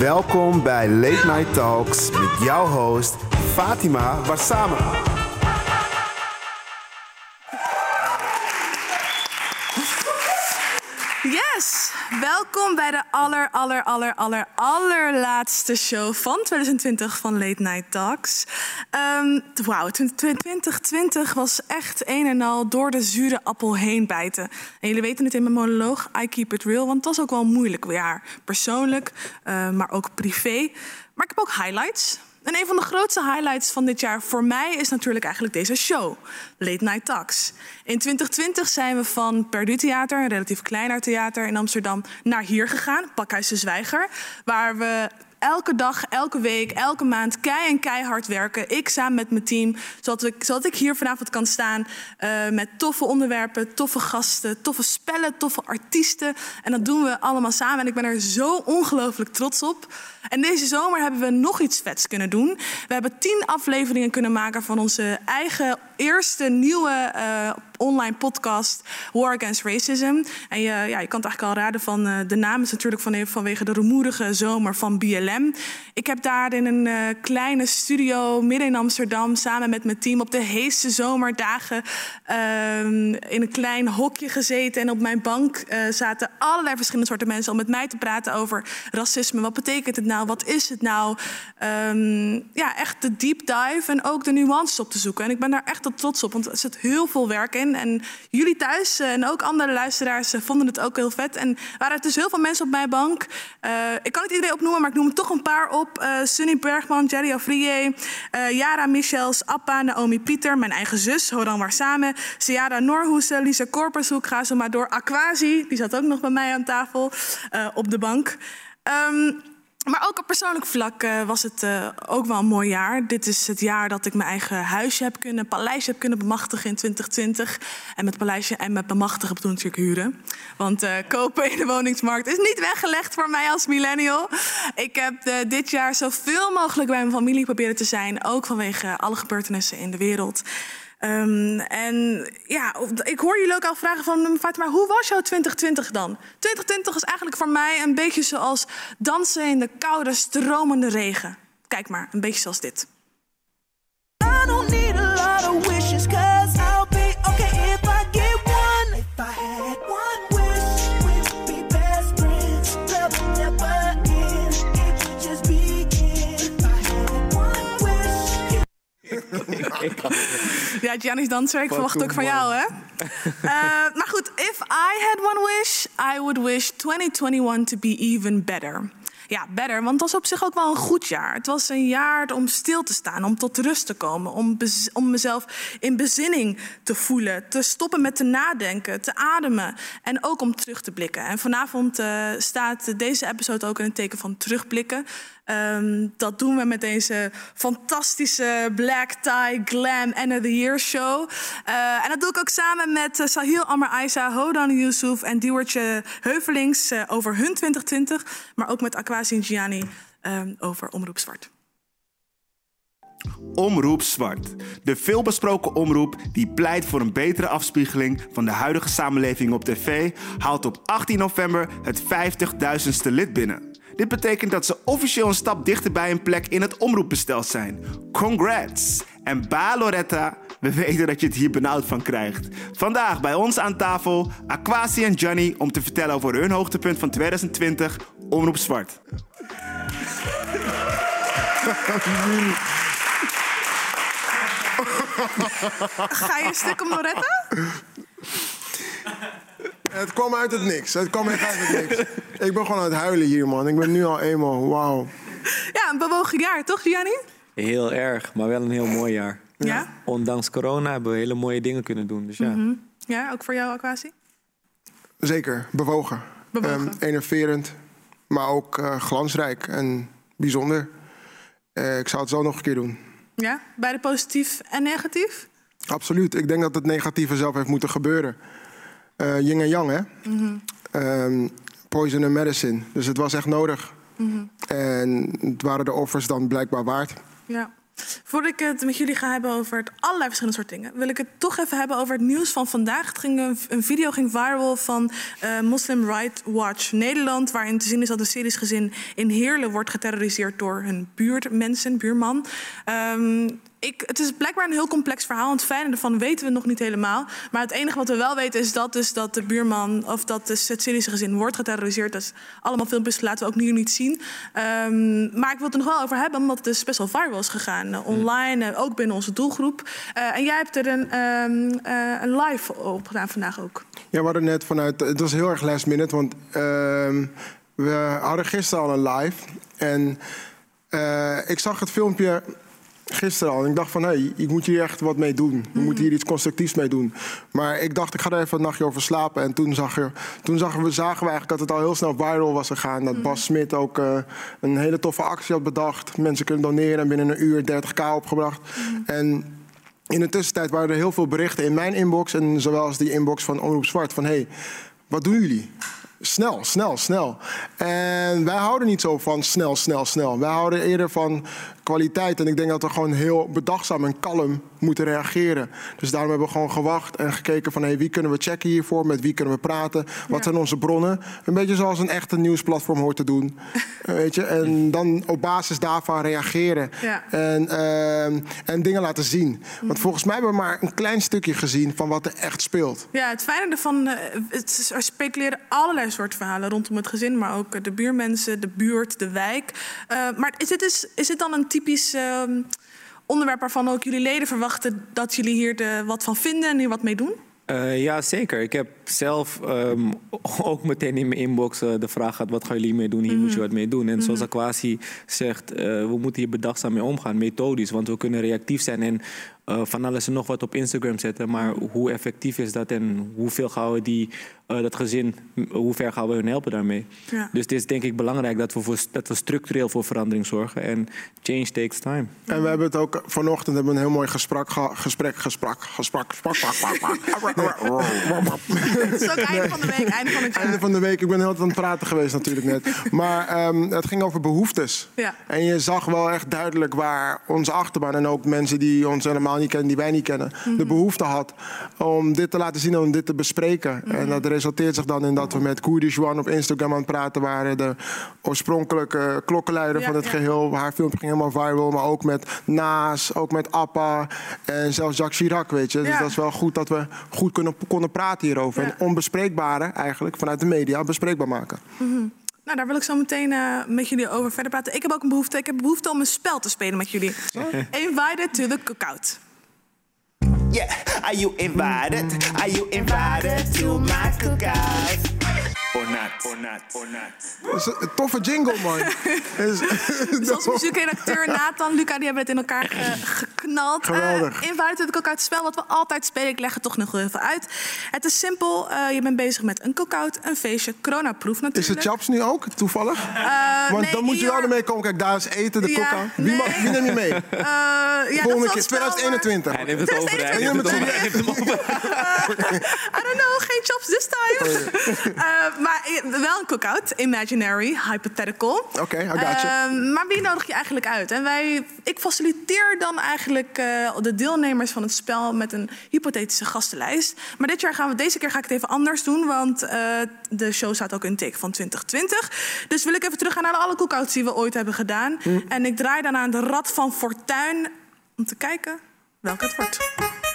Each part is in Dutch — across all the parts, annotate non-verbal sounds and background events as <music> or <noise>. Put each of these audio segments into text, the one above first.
Welkom bij Late Night Talks met jouw host Fatima Warsame. Welkom bij de aller, aller, aller, aller, allerlaatste show van 2020 van Late Night Talks. Um, Wauw, 2020 was echt een en al door de zure appel heen bijten. En jullie weten het in mijn monoloog, I keep it real, want het was ook wel een moeilijk jaar. Persoonlijk, uh, maar ook privé. Maar ik heb ook highlights. En een van de grootste highlights van dit jaar voor mij is natuurlijk eigenlijk deze show, Late Night Talks. In 2020 zijn we van Perdu Theater, een relatief kleiner theater in Amsterdam, naar hier gegaan, Pakhuis de Zwijger, waar we elke dag, elke week, elke maand kei en keihard werken. Ik samen met mijn team, zodat ik, zodat ik hier vanavond kan staan uh, met toffe onderwerpen, toffe gasten, toffe spellen, toffe artiesten. En dat doen we allemaal samen en ik ben er zo ongelooflijk trots op. En deze zomer hebben we nog iets vets kunnen doen. We hebben tien afleveringen kunnen maken van onze eigen eerste nieuwe uh, online podcast War Against Racism. En je, ja, je kan het eigenlijk al raden van uh, de naam is natuurlijk van, vanwege de rumoerige zomer van BLM. Ik heb daar in een uh, kleine studio midden in Amsterdam samen met mijn team op de heeste zomerdagen in een klein hokje gezeten. En op mijn bank zaten allerlei verschillende soorten mensen om met mij te praten over racisme. Wat betekent het nou? Wat is het nou? Um, ja, echt de deep dive en ook de nuances op te zoeken. En ik ben daar echt trots op, want er zit heel veel werk in. En jullie thuis en ook andere luisteraars vonden het ook heel vet. En waren dus heel veel mensen op mijn bank. Uh, ik kan niet iedereen opnoemen, maar ik noem er toch een paar op. Sunny Bergman, Jerry uh, Yara Michels, Appa, Naomi Pieter, mijn eigen zus, Horan Warsame, Ciara Norhoesen, Lisa Korpershoek, ga zo maar door. Aquasi, die zat ook nog bij mij aan tafel op de bank. Um, maar ook op persoonlijk vlak uh, was het uh, ook wel een mooi jaar. Dit is het jaar dat ik mijn eigen huisje heb kunnen, paleisje heb kunnen bemachtigen in 2020. En met paleisje en met bemachtigen bedoel natuurlijk huren. Want uh, kopen in de woningsmarkt is niet weggelegd voor mij als millennial. Ik heb dit jaar zoveel mogelijk bij mijn familie proberen te zijn. Ook vanwege alle gebeurtenissen in de wereld. Um, en ja, ik hoor jullie ook al vragen van Fatima, hoe was jouw 2020 dan? 2020 is eigenlijk voor mij een beetje zoals dansen in de koude, stromende regen. Kijk maar, een beetje zoals dit. <laughs> Ja, Gianni's danser, ik verwacht ook van jou, hè? uh, maar goed, if I had one wish, I would wish 2021 to be even better. Ja, better, want het was op zich ook wel een goed jaar. Het was een jaar om stil te staan, om tot rust te komen, om, om mezelf in bezinning te voelen, te stoppen met te nadenken, te ademen en ook om terug te blikken. En vanavond uh, staat deze episode ook in het teken van terugblikken. Um, dat doen we met deze fantastische black tie glam end of the year show. Uh, en dat doe ik ook samen met uh, Sahil Amar Aisa, Hodan Yusuf en Diewertje Heuvelings uh, over hun 2020. Maar ook met Aquasi Gianni um, over Omroep Zwart. Omroep Zwart. De veelbesproken omroep die pleit voor een betere afspiegeling van de huidige samenleving op tv, haalt op 18 november het 50.000ste lid binnen. Dit betekent dat ze officieel een stap dichter bij een plek in het omroepbestel zijn. Congrats! En ba Loretta, we weten dat je het hier benauwd van krijgt. Vandaag bij ons aan tafel Aquasi en Johnny om te vertellen over hun hoogtepunt van 2020, Omroep Zwart. <laughs> Ga je een stuk om Loretta? Het kwam uit het niks. Het kwam echt uit het niks. Ik ben gewoon aan het huilen hier, man. Ik ben nu al eenmaal, wauw. Ja, een bewogen jaar, toch, Gianni? Heel erg, maar wel een heel mooi jaar. Ja? Ondanks corona hebben we hele mooie dingen kunnen doen. Dus ja. Mm -hmm. Ja, ook voor jou, Aquasi? Zeker, bewogen. Bewogen. Um, enerverend, maar ook uh, glansrijk en bijzonder. Uh, ik zou het zo nog een keer doen. Ja, beide positief en negatief? Absoluut. Ik denk dat het negatieve zelf heeft moeten gebeuren. Uh, yin en yang, hè? Mm -hmm. um, poison and medicine. Dus het was echt nodig. Mm -hmm. En het waren de offers dan blijkbaar waard. Ja. Voordat ik het met jullie ga hebben over het allerlei verschillende soort dingen, wil ik het toch even hebben over het nieuws van vandaag. Het ging een, een video ging viral van uh, Muslim Right Watch Nederland, waarin te zien is dat een Syrisch gezin in Heerlen wordt geterroriseerd door hun buurtmensen, buurman. Um, ik, het is blijkbaar een heel complex verhaal. Want het fijne ervan weten we nog niet helemaal. Maar het enige wat we wel weten is dat, dus dat de buurman of dat dus het Syrische gezin wordt geterroriseerd. Dat is allemaal filmpjes, laten we ook nu niet zien. Um, maar ik wil het er nog wel over hebben, omdat het dus best wel viral is gegaan. Uh, online, uh, ook binnen onze doelgroep. Uh, en jij hebt er een, um, een live op gedaan vandaag ook. Ja, we hadden net vanuit. Het was heel erg last minute, want ehm, we hadden gisteren al een live. En ik zag het filmpje gisteren al. En ik dacht van, hé, hey, ik moet hier echt wat mee doen. We moeten hier iets constructiefs mee doen. Maar ik dacht, ik ga er even een nachtje over slapen. En toen, zag je, toen zagen, we, zagen we eigenlijk dat het al heel snel viral was gegaan. Dat Bas Smit ook uh, een hele toffe actie had bedacht. Mensen kunnen doneren en binnen een uur 30k opgebracht. En in de tussentijd waren er heel veel berichten in mijn inbox... en zowel als die inbox van Omroep Zwart van... hé, hey, wat doen jullie? Snel, snel, snel. En wij houden niet zo van snel, snel, snel. Wij houden eerder van kwaliteit. En ik denk dat we gewoon heel bedachtzaam en kalm moeten reageren. Dus daarom hebben we gewoon gewacht en gekeken van... Hey, wie kunnen we checken hiervoor, met wie kunnen we praten... wat zijn onze bronnen. Een beetje zoals een echte nieuwsplatform hoort te doen. Weet je? En dan op basis daarvan reageren. Ja. En, uh, en dingen laten zien. Want mm. volgens mij hebben we maar een klein stukje gezien... van wat er echt speelt. Ja, het fijne ervan... Uh, het, er speculeren allerlei soorten verhalen rondom het gezin... maar ook de buurmensen, de buurt, de wijk. Uh, maar is het, is, is het dan een typisch uh, onderwerp waarvan ook jullie leden verwachten dat jullie hier de, wat van vinden en hier wat mee doen? Uh, ja, zeker. Ik heb zelf um, <laughs> ook meteen in mijn inbox uh, de vraag gehad: wat gaan jullie mee doen? Hier mm. moet je mhm. wat mee doen. En mm. zoals Aquasi zegt, uh, we moeten hier bedachtzaam mee omgaan, methodisch. Want we kunnen reactief zijn en uh, van alles en nog wat op Instagram zetten. Maar hoe effectief is dat en hoeveel gaan we die, uh, dat gezin, hoe ver gaan we hun helpen daarmee? Ja. Dus het is denk ik belangrijk dat we, voor, dat we structureel voor verandering zorgen. En change takes time. En we hebben het ook vanochtend hebben we een heel mooi gesprek, gesprek, gesprek, gesprek, gesprek. Het is ook einde van de week, einde van het jaar. Einde van de week. Ik ben heel aan het praten geweest natuurlijk net. Maar um, het ging over behoeftes. Ja. En je zag wel echt duidelijk waar onze achterban en ook mensen die ons helemaal niet kennen, die wij niet kennen, de mhm. behoefte had om dit te laten zien en om dit te bespreken. En dat resulteert zich dan in dat we met Koerdisch One op Instagram aan het praten waren. De oorspronkelijke klokkenleider van het geheel. Haar filmpje ging helemaal viral. Maar ook met Naas, ook met Appa en zelfs Jacques Chirac, weet je. Dus dat is wel goed dat we goed kunnen, konden praten hierover. En onbespreekbare eigenlijk vanuit de media bespreekbaar maken. Mm nou, daar wil ik zo meteen uh, met jullie over verder praten. Ik heb ook een behoefte. Ik heb behoefte om een spel te spelen met jullie. <laughs> Invited to the cookout. Yeah, are you invited? Are you invited to my cookout? Or not, or not, or not. Dat is een toffe jingle, man. <laughs> Zoals muziekredacteur <laughs> Nathan, Luca, die hebben het in elkaar ge geknald. Geweldig. Uh, invite het uit het spel wat we altijd spelen. Ik leg het toch nog even uit. Het is simpel. Uh, je bent bezig met een cookout, een feestje, coronaproef natuurlijk. Is het Chaps nu ook, toevallig? Uh, Want nee, dan moet je wel ermee komen. Kijk, daar is eten, de ja, cookout. Wie, nee. mag, wie neem je mee? <laughs> ja, Volgende keer, 2021. Hij neemt het over. Hij neemt het over. I don't know, geen Chaps this time. Maar wel een cookout, imaginary, hypothetical. Oké, okay, I got you. Uh, maar wie nodig je eigenlijk uit? En wij, ik faciliteer dan eigenlijk uh, de deelnemers van het spel met een hypothetische gastenlijst. Maar dit jaar gaan we, deze keer ga ik het even anders doen, want uh, de show staat ook in teken van 2020. Dus wil ik even teruggaan naar alle cookouts die we ooit hebben gedaan. Mm. En ik draai dan aan de rad van fortuin om te kijken welke het wordt.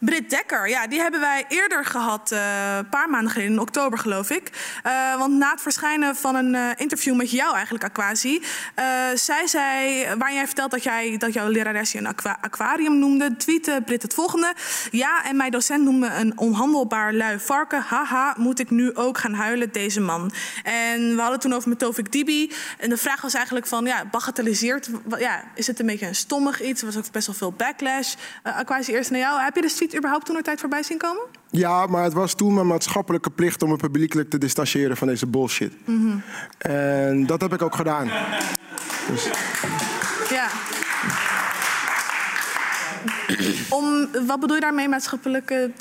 Britt Dekker, ja, die hebben wij eerder gehad, uh, een paar maanden geleden, in oktober geloof ik. Uh, want na het verschijnen van een uh, interview met jou eigenlijk, Aquasi, zij zei, waar jij vertelt dat, jij, dat jouw lerares je een aqua aquarium noemde, tweette Britt het volgende. Ja, en mijn docent noemde een onhandelbaar lui varken. Haha, moet ik nu ook gaan huilen, deze man. En we hadden toen over met Tovik Dibi. En de vraag was eigenlijk van, ja, bagatelliseert, ja, is het een beetje een stommig iets? Er was ook best wel veel backlash. Aquasi, eerst naar jou. Heb je de tweet überhaupt toen tijd voorbij zien komen? Ja, maar het was toen mijn maatschappelijke plicht om me publiekelijk te distancieren van deze bullshit. Mm -hmm. En dat heb ik ook gedaan. Dus. Ja. Om, wat bedoel je daarmee maatschappelijke... <laughs>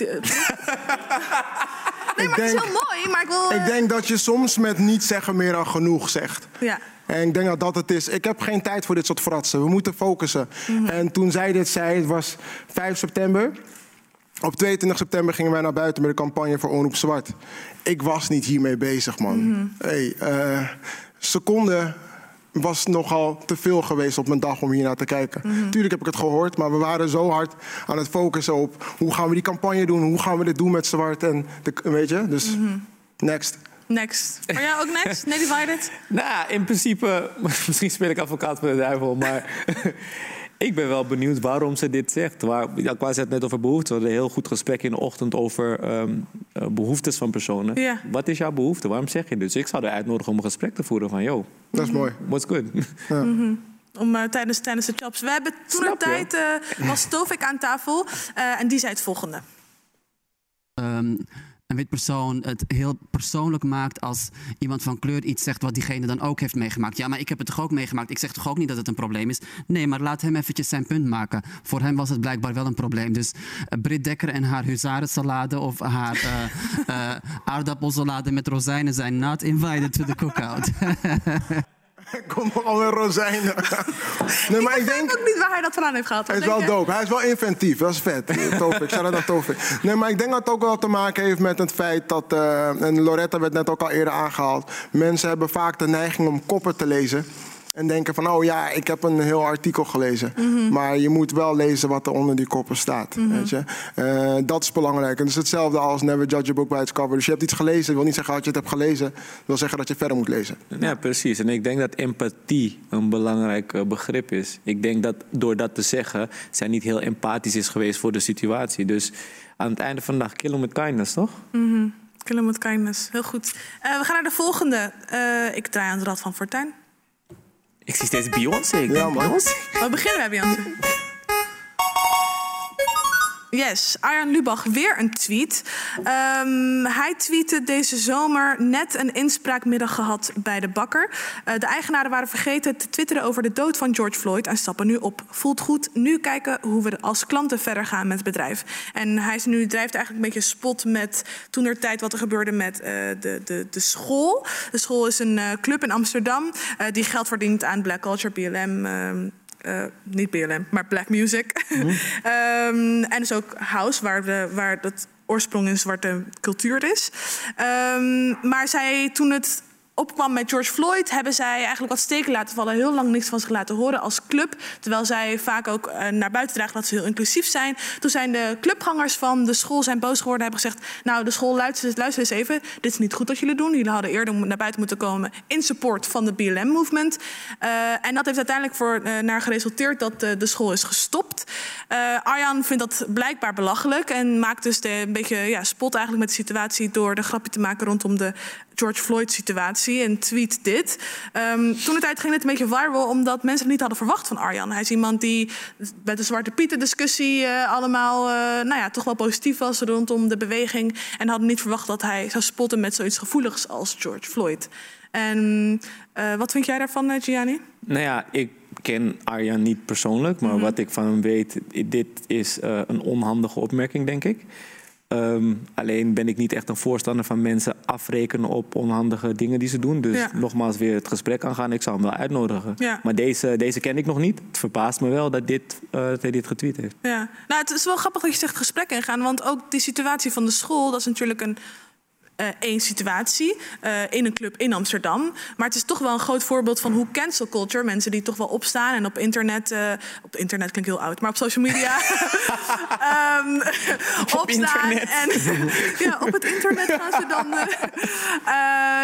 nee, maar het is heel mooi, maar ik wil... Ik eh, denk dat je soms met niet zeggen meer dan genoeg zegt. Ja. En ik denk dat dat het is. Ik heb geen tijd voor dit soort fratsen. We moeten focussen. Mhm. En toen zij dit zei, het was 5 september. Op 22 september gingen wij naar buiten met de campagne voor Onroep Zwart. Ik was niet hiermee bezig, man. Mhm. Hey, eh, seconde was nogal te veel geweest op mijn dag om hier naar te kijken. Mhm. Tuurlijk heb ik het gehoord, maar we waren zo hard aan het focussen op... hoe gaan we die campagne doen, hoe gaan we dit doen met Zwart en... De, weet je, dus Mhm. next. Next. Maar jij ook next? Nee, divided? <laughs> Nou, in principe, <laughs> misschien speel ik advocaat voor de duivel, maar <laughs> ik ben wel benieuwd waarom ze dit zegt. Waar, ja, ik was het net over behoeften. We hadden een heel goed gesprek in de ochtend over ehm, eh, behoeftes van personen. Ja. Wat is jouw behoefte? Waarom zeg je dit? Dus ik zou er uitnodigen om een gesprek te voeren van, yo, Dat is mooi. what's good? <laughs> Om, eh, tijdens, tijdens de chops. We hebben toen een tijd, eh, was Tovik aan tafel eh, en die zei het volgende. ehm, een persoon het heel persoonlijk maakt als iemand van kleur iets zegt wat diegene dan ook heeft meegemaakt. Ja, maar ik heb het toch ook meegemaakt. Ik zeg toch ook niet dat het een probleem is. Nee, maar laat hem eventjes zijn punt maken. Voor hem was het blijkbaar wel een probleem. Dus uh, Britt Dekker en haar huzarensalade of haar eh, eh, <laughs> aardappelsalade met rozijnen zijn not invited to the cookout. <laughs> <laughs> Kom nog alweer rozijnen. <laughs> nee, maar ik denk... weet ook niet waar hij dat vandaan heeft gehaald. Hij is wel dope. Hij is wel inventief. Dat is vet. <laughs> Tofik. Shout out Tofik. Nee, maar ik denk dat het ook wel te maken heeft met het feit dat... eh, en Loretta werd net ook al eerder aangehaald. Mensen hebben vaak de neiging om koppen te lezen. En denken van, oh ja, ik heb een heel artikel gelezen. Mhm. Maar je moet wel lezen wat er onder die koppen staat. Weet je? Eh, dat is belangrijk. En dat is hetzelfde als never judge a book by its cover. Dus je hebt iets gelezen. wil niet zeggen dat je het hebt gelezen. wil zeggen dat je verder moet lezen. Ja, precies. En ik denk dat empathie een belangrijk eh, begrip is. Ik denk dat door dat te zeggen, zij niet heel empathisch is geweest voor de situatie. Dus aan het einde van de dag, kill hem met kindness, toch? Kill him with kindness. Heel goed. Eh, we gaan naar de volgende. Eh, ik draai aan het rad van Fortuin. Ik zie steeds Beyoncé. Ik Ja, denk. Beyoncé. We beginnen bij Beyoncé. Yes, Arjan Lubach, weer een tweet. Ehm, hij tweette deze zomer net een inspraakmiddag gehad bij de bakker. Eh, de eigenaren waren vergeten te twitteren over de dood van George Floyd... en stappen nu op. Voelt goed, nu kijken hoe we als klanten verder gaan met het bedrijf. En hij is nu, drijft eigenlijk een beetje spot met toen er tijd wat er gebeurde met eh, de, de, de school. De school is een eh, club in Amsterdam die geld verdient aan black culture, BLM... eh, niet BLM, maar black music. <laughs> Ehm, en dus ook house, waar, de, waar dat oorsprong in zwarte cultuur is. Ehm, maar zij, toen het opkwam met George Floyd, hebben zij eigenlijk wat steken laten vallen. Heel lang niks van zich laten horen als club. Terwijl zij vaak ook eh, naar buiten dragen dat ze heel inclusief zijn. Toen zijn de clubgangers van de school zijn boos geworden. Hebben gezegd, nou de school luister, luister eens even. Dit is niet goed wat jullie doen. Jullie hadden eerder naar buiten moeten komen in support van de BLM-movement. en dat heeft uiteindelijk voor, eh, naar geresulteerd dat eh, de school is gestopt. Eh, Arjan vindt dat blijkbaar belachelijk. En maakt dus de, een beetje ja, spot eigenlijk met de situatie... door de grapje te maken rondom de George Floyd-situatie en tweet dit. Ehm, toen de tijd ging het een beetje viral, omdat mensen het niet hadden verwacht van Arjan. Hij is iemand die met de Zwarte Pieten-discussie eh, allemaal eh, nou ja, toch wel positief was rondom de beweging. En hadden niet verwacht dat hij zou spotten met zoiets gevoeligs als George Floyd. En eh, wat vind jij daarvan, Gianni? Nou ja, ik ken Arjan niet persoonlijk, maar wat ik van hem weet, dit is een onhandige opmerking, denk ik. Ehm, alleen ben ik niet echt een voorstander van mensen afrekenen op onhandige dingen die ze doen. Dus Ja. nogmaals weer het gesprek aangaan. Ik zou hem wel uitnodigen. Ja. Maar deze, deze ken ik nog niet. Het verbaast me wel dat, dit, eh, dat hij dit getweet heeft. Ja, nou, het is wel grappig dat je zegt gesprek ingaan. Want ook die situatie van de school, dat is natuurlijk een eh, één situatie eh, in een club in Amsterdam. Maar het is toch wel een groot voorbeeld van hoe cancel culture, mensen die toch wel opstaan en op internet, eh, op internet klinkt heel oud, maar op social media <laughs> ehm, opstaan. internet. En <laughs> ja, op het internet gaan ze dan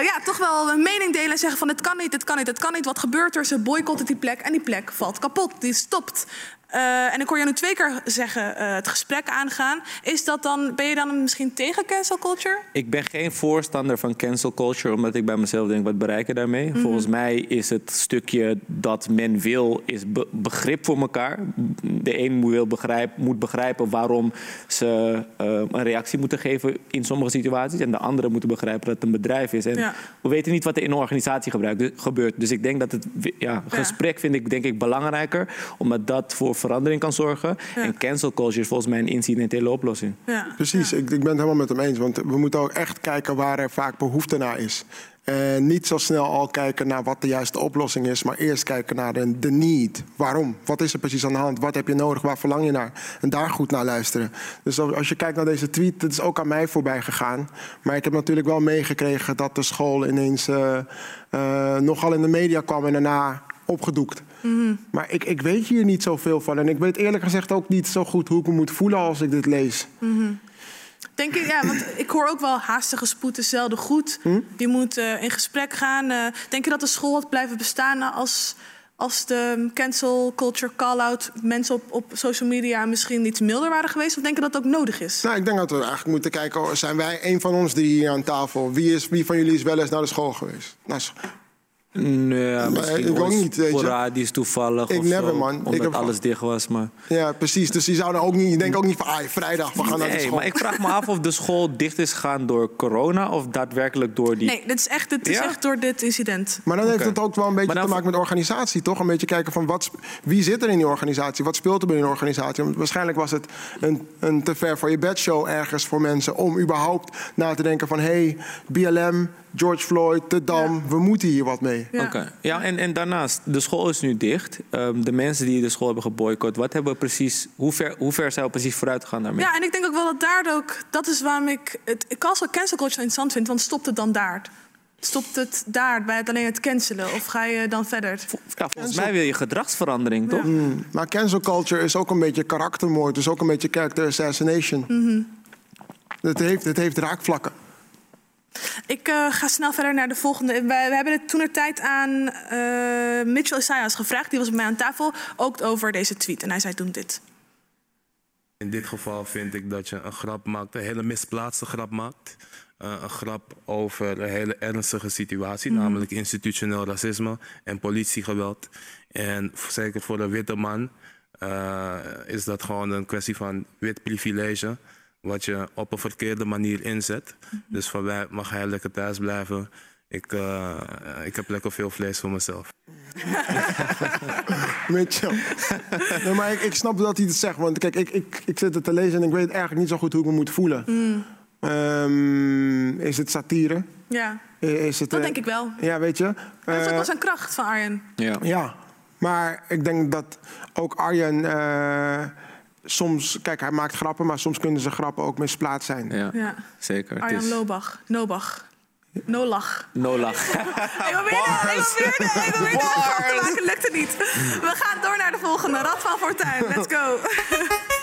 ja, toch wel een mening delen en zeggen van het kan niet, het kan niet, het kan niet. Wat gebeurt er? Ze boycotten die plek en die plek valt kapot, die stopt. Eh, en ik hoor je nu twee keer zeggen eh, het gesprek aangaan. Is dat dan, ben je dan misschien tegen cancel culture? Ik ben geen voorstander van cancel culture, omdat ik bij mezelf denk, wat bereiken daarmee? Volgens mij is het stukje dat men wil, is be- begrip voor elkaar. De een moet, wil begrijp, moet begrijpen waarom ze eh, een reactie moeten geven in sommige situaties. En de andere moeten begrijpen dat het een bedrijf is. En Ja. we weten niet wat er in een organisatie gebruikt, gebeurt. Dus ik denk dat het Ja. gesprek vind ik denk ik belangrijker, omdat dat voor verandering kan zorgen. Ja. En cancel culture is volgens mij een incidentele oplossing. Ja. Precies, ik, ik ben het helemaal met hem eens. Want we moeten ook echt kijken waar er vaak behoefte naar is. En niet zo snel al kijken naar wat de juiste oplossing is, maar eerst kijken naar de, de need. Waarom? Wat is er precies aan de hand? Wat heb je nodig? Waar verlang je naar? En daar goed naar luisteren. Dus als als je kijkt naar deze tweet, dat is ook aan mij voorbij gegaan. Maar ik heb natuurlijk wel meegekregen dat de school ineens eh, eh, nogal in de media kwam en daarna opgedoekt. Maar ik, ik weet hier niet zoveel van. En ik weet eerlijk gezegd ook niet zo goed hoe ik me moet voelen als ik dit lees. Denk ik, ja, want ik hoor ook wel haastige spoed is zelden goed. Je moet eh, in gesprek gaan. Eh, denk je dat de school had blijven bestaan als, als de cancel culture call-out mensen op, op social media misschien iets milder waren geweest? Of denk je dat ook nodig is? Nou, ik denk dat we eigenlijk moeten kijken, zijn wij een van ons drie hier aan tafel? Wie, is, wie van jullie is wel eens naar de school geweest? Nou, Nee, Maar misschien ik ook niet, weet je. sporadisch toevallig Ik of never, zo, man. Ik Omdat heb- alles dicht was, maar... ja, precies. Dus die zouden ook niet, je denkt ook niet van, ah, vrijdag, we gaan naar de Nee, school. maar ik vraag me af of de school dicht is gegaan door corona of daadwerkelijk door die... Nee, dit is echt, dit is Ja? echt door dit incident. Maar dan heeft het ook wel een beetje Maar dan- te maken met organisatie, toch? Een beetje kijken van wat, wie zit er in die organisatie? Wat speelt er binnen een organisatie? Want waarschijnlijk was het een, een te ver voor je bedshow ergens voor mensen om überhaupt na te denken van hé, hey, BLM, George Floyd, de Dam, we moeten hier wat mee. Ja. Oké. Ja, en, en daarnaast, de school is nu dicht. Ehm, de mensen die de school hebben geboycott, wat hebben we precies, hoe ver, hoe ver zijn we precies vooruit gegaan daarmee? Ja, en ik denk ook wel dat daar ook... Dat is waarom ik het ik cancel cancel culture interessant vind. Want stopt het dan daar? Stopt het daar bij het alleen het cancelen? Of ga je dan verder? Ja, volgens mij wil je gedragsverandering, toch? Maar cancel culture is ook een beetje karaktermoord, dus ook een beetje character assassination. het, heeft, het heeft raakvlakken. Ik eh, ga snel verder naar de volgende. We, we hebben het toen er tijd aan eh, Mitchell Isaias gevraagd. Die was bij mij aan tafel. Ook over deze tweet. En hij zei toen dit. In dit geval vind ik dat je een grap maakt, een hele misplaatste grap maakt. Eh, een grap over een hele ernstige situatie, namelijk institutioneel racisme en politiegeweld. En zeker voor een witte man is dat gewoon een kwestie van wit privilege, wat je op een verkeerde manier inzet. Dus van mij mag hij lekker thuis blijven. Ik, eh, ik heb lekker veel vlees voor mezelf. <laughs> Mitchell. nee, maar ik, ik snap dat hij het zegt. Want kijk, ik, ik, ik zit het te lezen en ik weet eigenlijk niet zo goed hoe ik me moet voelen. Ehm, is het satire? Ja, Is het, dat eh, denk ik wel. Ja, weet je. Maar dat is ook Eh, wel zijn kracht van Arjen. Ja. ja, maar ik denk dat ook Arjen eh, soms... Kijk, hij maakt grappen, maar soms kunnen zijn grappen ook misplaatst zijn. Ja, Ja. zeker. Het Arjan is Lobach. Nobach. No lach. <laughs> no lach. <laughs> Ik probeerde, ik probeerde, ik probeerde een grap te maken. Lukte niet. We gaan door naar de volgende. Rad van Fortuin. Let's go. <laughs>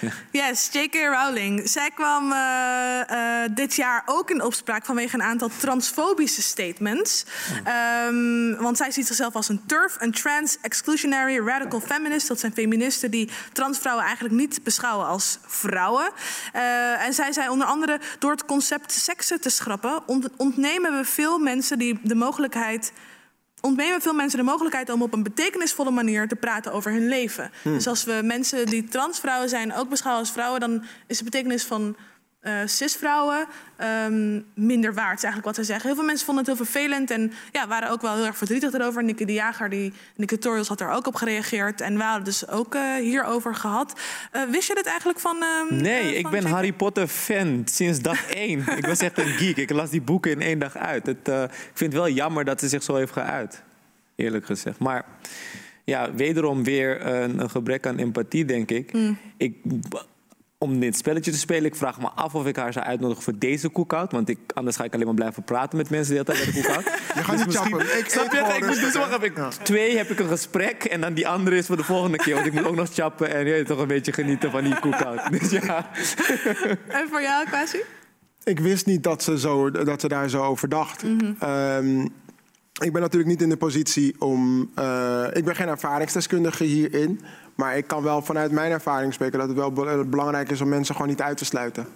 <laughs> Yes, J.K. Rowling. Zij kwam eh, eh, dit jaar ook in opspraak vanwege een aantal transfobische statements. Ehm, want zij ziet zichzelf als een TERF, een trans exclusionary radical feminist. Dat zijn feministen die transvrouwen eigenlijk niet beschouwen als vrouwen. Eh, en zij zei onder andere door het concept seksen te schrappen, ont- ontnemen we veel mensen die de mogelijkheid ontnemen veel mensen de mogelijkheid om op een betekenisvolle manier te praten over hun leven. Dus als we mensen die transvrouwen zijn ook beschouwen als vrouwen, dan is de betekenis van eh cisvrouwen ehm, minder waard, is eigenlijk wat zij zeggen. Heel veel mensen vonden het heel vervelend en ja, waren ook wel heel erg verdrietig erover. Nicky de Jager, die in de tutorials had er ook op gereageerd. En we hadden dus ook eh, hierover gehad. Eh, wist je dit eigenlijk van... ehm, Nee, ik ben? Harry Potter fan sinds dag <laughs> één. ik was echt een geek. Ik las die boeken in één dag uit. Het, ik vind het wel jammer dat ze zich zo heeft geuit. Eerlijk gezegd. Maar ja, wederom weer een, een gebrek aan empathie, denk ik. ik. Om dit spelletje te spelen, ik vraag me af of ik haar zou uitnodigen voor deze cookout. Want ik, anders ga ik alleen maar blijven praten met mensen die altijd bij de cookout. <laughs> Je gaat niet chappen. Ik, Snap je? hoor Ik moet dus hè. wacht, heb ik twee heb ik een gesprek en dan die andere is voor de volgende keer. Want ik moet ook nog chappen en je toch een beetje genieten van die cookout. <laughs> Dus ja. En voor jou, Kwasi? Ik wist niet dat ze, zo, dat ze daar zo over dacht. Ehm, ik ben natuurlijk niet in de positie om. eh, ik ben geen ervaringsdeskundige hierin. Maar ik kan wel vanuit mijn ervaring spreken dat het wel be- belangrijk is om mensen gewoon niet uit te sluiten.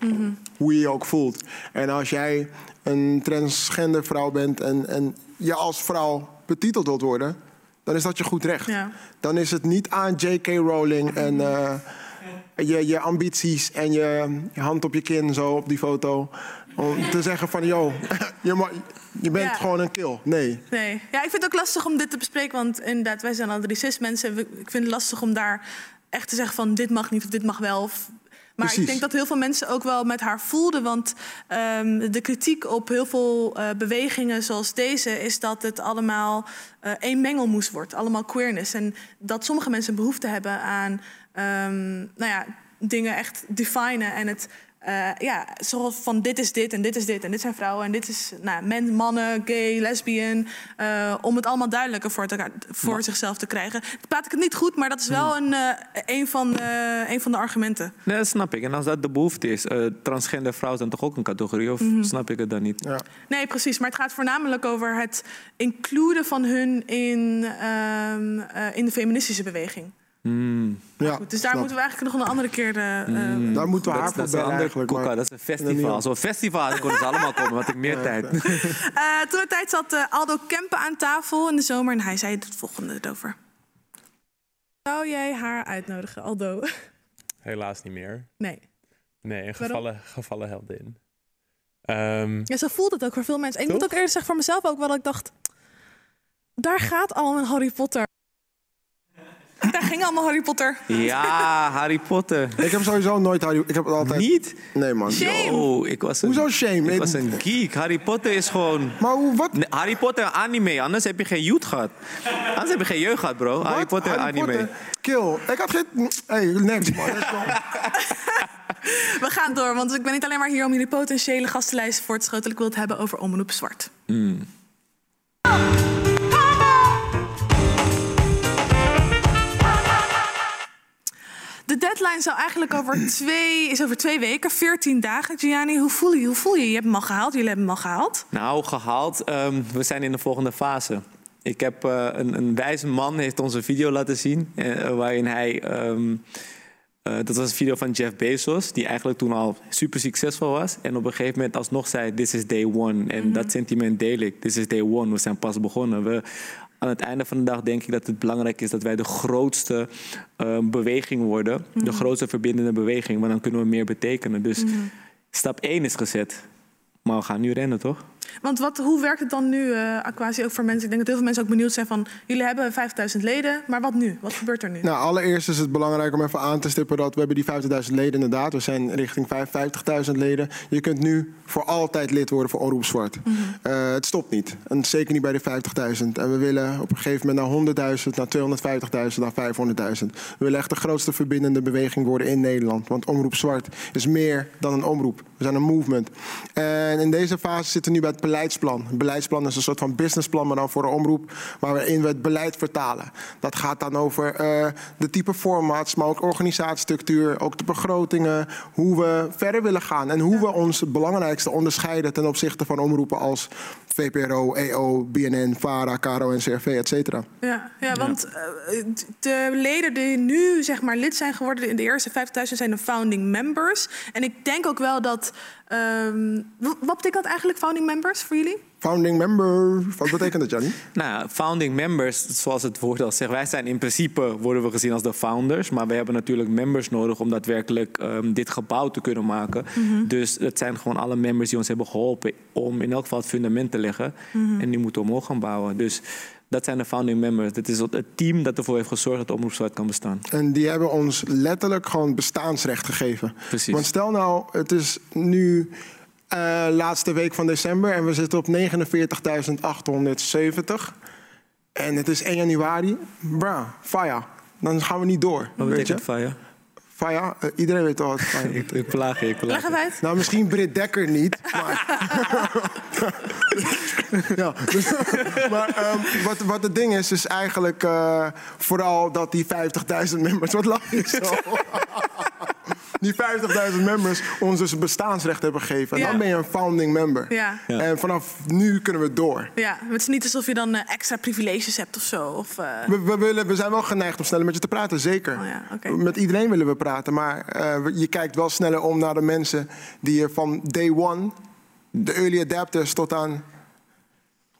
Hoe je je ook voelt. En als jij een transgender vrouw bent en, en je als vrouw betiteld wilt worden, dan is dat je goed recht. Ja. Dan is het niet aan J.K. Rowling en eh, je, je ambities en je, je hand op je kin zo op die foto. Om te zeggen van, yo, <laughs> je, je bent Ja. gewoon een kill. Nee. Nee. Ja, ik vind het ook lastig om dit te bespreken, want inderdaad, wij zijn al drie cis-mensen. We- Ik vind het lastig om daar echt te zeggen van dit mag niet of dit mag wel. Of, maar ik denk dat heel veel mensen ook wel met haar voelden. Want ehm, de kritiek op heel veel eh, bewegingen zoals deze is dat het allemaal eh één mengelmoes wordt. Allemaal queerness. En dat sommige mensen behoefte hebben aan ehm, nou ja, dingen echt definen en het. Eh, ja, zoals van dit is dit en dit is dit en dit zijn vrouwen en dit is nou, men, mannen, gay, lesbian. eh, om het allemaal duidelijker voor, te, voor zichzelf te krijgen. Praat ik het niet goed, maar dat is wel een, eh, een, van, de, een van de argumenten. Nee, dat snap ik. En als dat de behoefte is, eh, transgender vrouwen zijn toch ook een categorie? Of snap ik het dan niet? Ja. Nee, precies. Maar het gaat voornamelijk over het includen van hun in, ehm, eh, in de feministische beweging. Ja, Goed, dus daar snap. moeten we eigenlijk nog een andere keer. eh, eh, Daar moeten we Dat haar voor bellen eigenlijk. koeka, maar- dat is een festival. Zo'n festival dan konden ze allemaal komen, had ik meer tijd. <laughs> Eh, toen de tijd zat Aldo Kempen aan tafel in de zomer en hij zei het volgende erover. Zou jij haar uitnodigen, Aldo? <laughs> Helaas niet meer. Nee. Nee, een gevallen, gevallen heldin. Ehm, Ja, zo voelt het ook voor veel mensen. En ik moet Toch? ook eerlijk zeggen voor mezelf ook wel dat ik dacht... Daar gaat al een Harry Potter. <laughs> Daar ging allemaal Harry Potter. Ja, Harry Potter. Ik heb sowieso nooit Harry... Ik heb het altijd... Niet? Nee, man. Shame. Oh, ik was een, Hoezo shame? Ik was een geek. Harry Potter is gewoon... Maar hoe, wat? Nee, Harry Potter anime, anders heb je geen youth gehad. Anders heb je geen jeugd gehad, bro. Harry? Potter Harry anime. Potter? Kill. Ik had geen... Hey, next, man. Let's go. <laughs> We gaan door, want ik ben niet alleen maar hier om jullie potentiële gastenlijst voor te schotelen. Ik wil het hebben over Omroep Zwart. De deadline zou eigenlijk over twee, is over twee weken, 14 dagen. Gianni, hoe voel je? Hoe voel je? Je hebt hem al gehaald, jullie hebben hem al gehaald. Nou, gehaald. ehm, we zijn in de volgende fase. Ik heb eh, een, een wijze man heeft ons een video laten zien. eh, waarin hij. ehm, eh, dat was een video van Jeff Bezos, die eigenlijk toen al super succesvol was. En op een gegeven moment alsnog zei: This is day one. En dat sentiment deel ik. This is day one. We zijn pas begonnen. We, aan het einde van de dag denk ik dat het belangrijk is dat wij de grootste eh, beweging worden. De grootste verbindende beweging. Want dan kunnen we meer betekenen. Dus stap 1 is gezet. Maar we gaan nu rennen, toch? Want wat, hoe werkt het dan nu, Aquasi, ook voor mensen? Ik denk dat heel veel mensen ook benieuwd zijn van... jullie hebben 5000 leden, maar wat nu? Wat gebeurt er nu? Nou, allereerst is het belangrijk om even aan te stippen dat we hebben die 50.000 leden inderdaad. We zijn richting 55.000 leden. Je kunt nu voor altijd lid worden voor Omroep Zwart. Eh, het stopt niet. En zeker niet bij de 50.000. En we willen op een gegeven moment naar 100.000, naar 250.000, naar 500.000. We willen echt de grootste verbindende beweging worden in Nederland. Want Omroep Zwart is meer dan een omroep. We zijn een movement. En in deze fase zitten we nu bij het beleidsplan. Het beleidsplan is een soort van businessplan, maar dan voor de omroep. Waarin we het beleid vertalen. Dat gaat dan over eh, de type formats, maar ook organisatiestructuur. Ook de begrotingen. Hoe we verder willen gaan. En hoe we ons het belangrijkste onderscheiden ten opzichte van omroepen als VPRO, EO, BNN, VARA, KRO, NCRV, et cetera. Ja, ja want eh, de leden die nu zeg maar, lid zijn geworden in de eerste 50.000 zijn de founding members. En ik denk ook wel dat. ehm, wat betekent dat eigenlijk, founding members, voor jullie? Founding member. Wat betekent dat, Jannie? <laughs> Nou ja, founding members, zoals het woord al zegt, wij zijn in principe worden we gezien als de founders, maar we hebben natuurlijk members nodig om daadwerkelijk ehm, dit gebouw te kunnen maken. Dus het zijn gewoon alle members die ons hebben geholpen om in elk geval het fundament te leggen. En die moeten we omhoog gaan bouwen. Dus dat zijn de founding members. Dit is het team dat ervoor heeft gezorgd dat Omroep Zwart kan bestaan. En die hebben ons letterlijk gewoon bestaansrecht gegeven. Precies. Want stel nou, het is nu eh, laatste week van december en we zitten op 49.870. En het is 1 januari. Bra, fire. Dan gaan we niet door. Wat weet je? betekent fire? Fire, eh, iedereen weet al wat fire <laughs> Ik, ik plaag je, ik plaag Leg uit. Nou, misschien Britt Dekker niet, maar... <laughs> ja, dus- <laughs> maar ehm, wat, wat het ding is, is eigenlijk eh, vooral dat die 50.000 members... Wat je zo? Die 50.000 members ons dus bestaansrecht hebben gegeven. En Ja. dan ben je een founding member. Ja. En vanaf nu kunnen we door. Ja, het is niet alsof je dan eh, extra privileges hebt of zo. Of, eh, We, we, willen, we zijn wel geneigd om sneller met je te praten, zeker. Oh ja, oké. Met iedereen willen we praten, maar eh, je kijkt wel sneller om naar de mensen die je van day one, de early adapters tot aan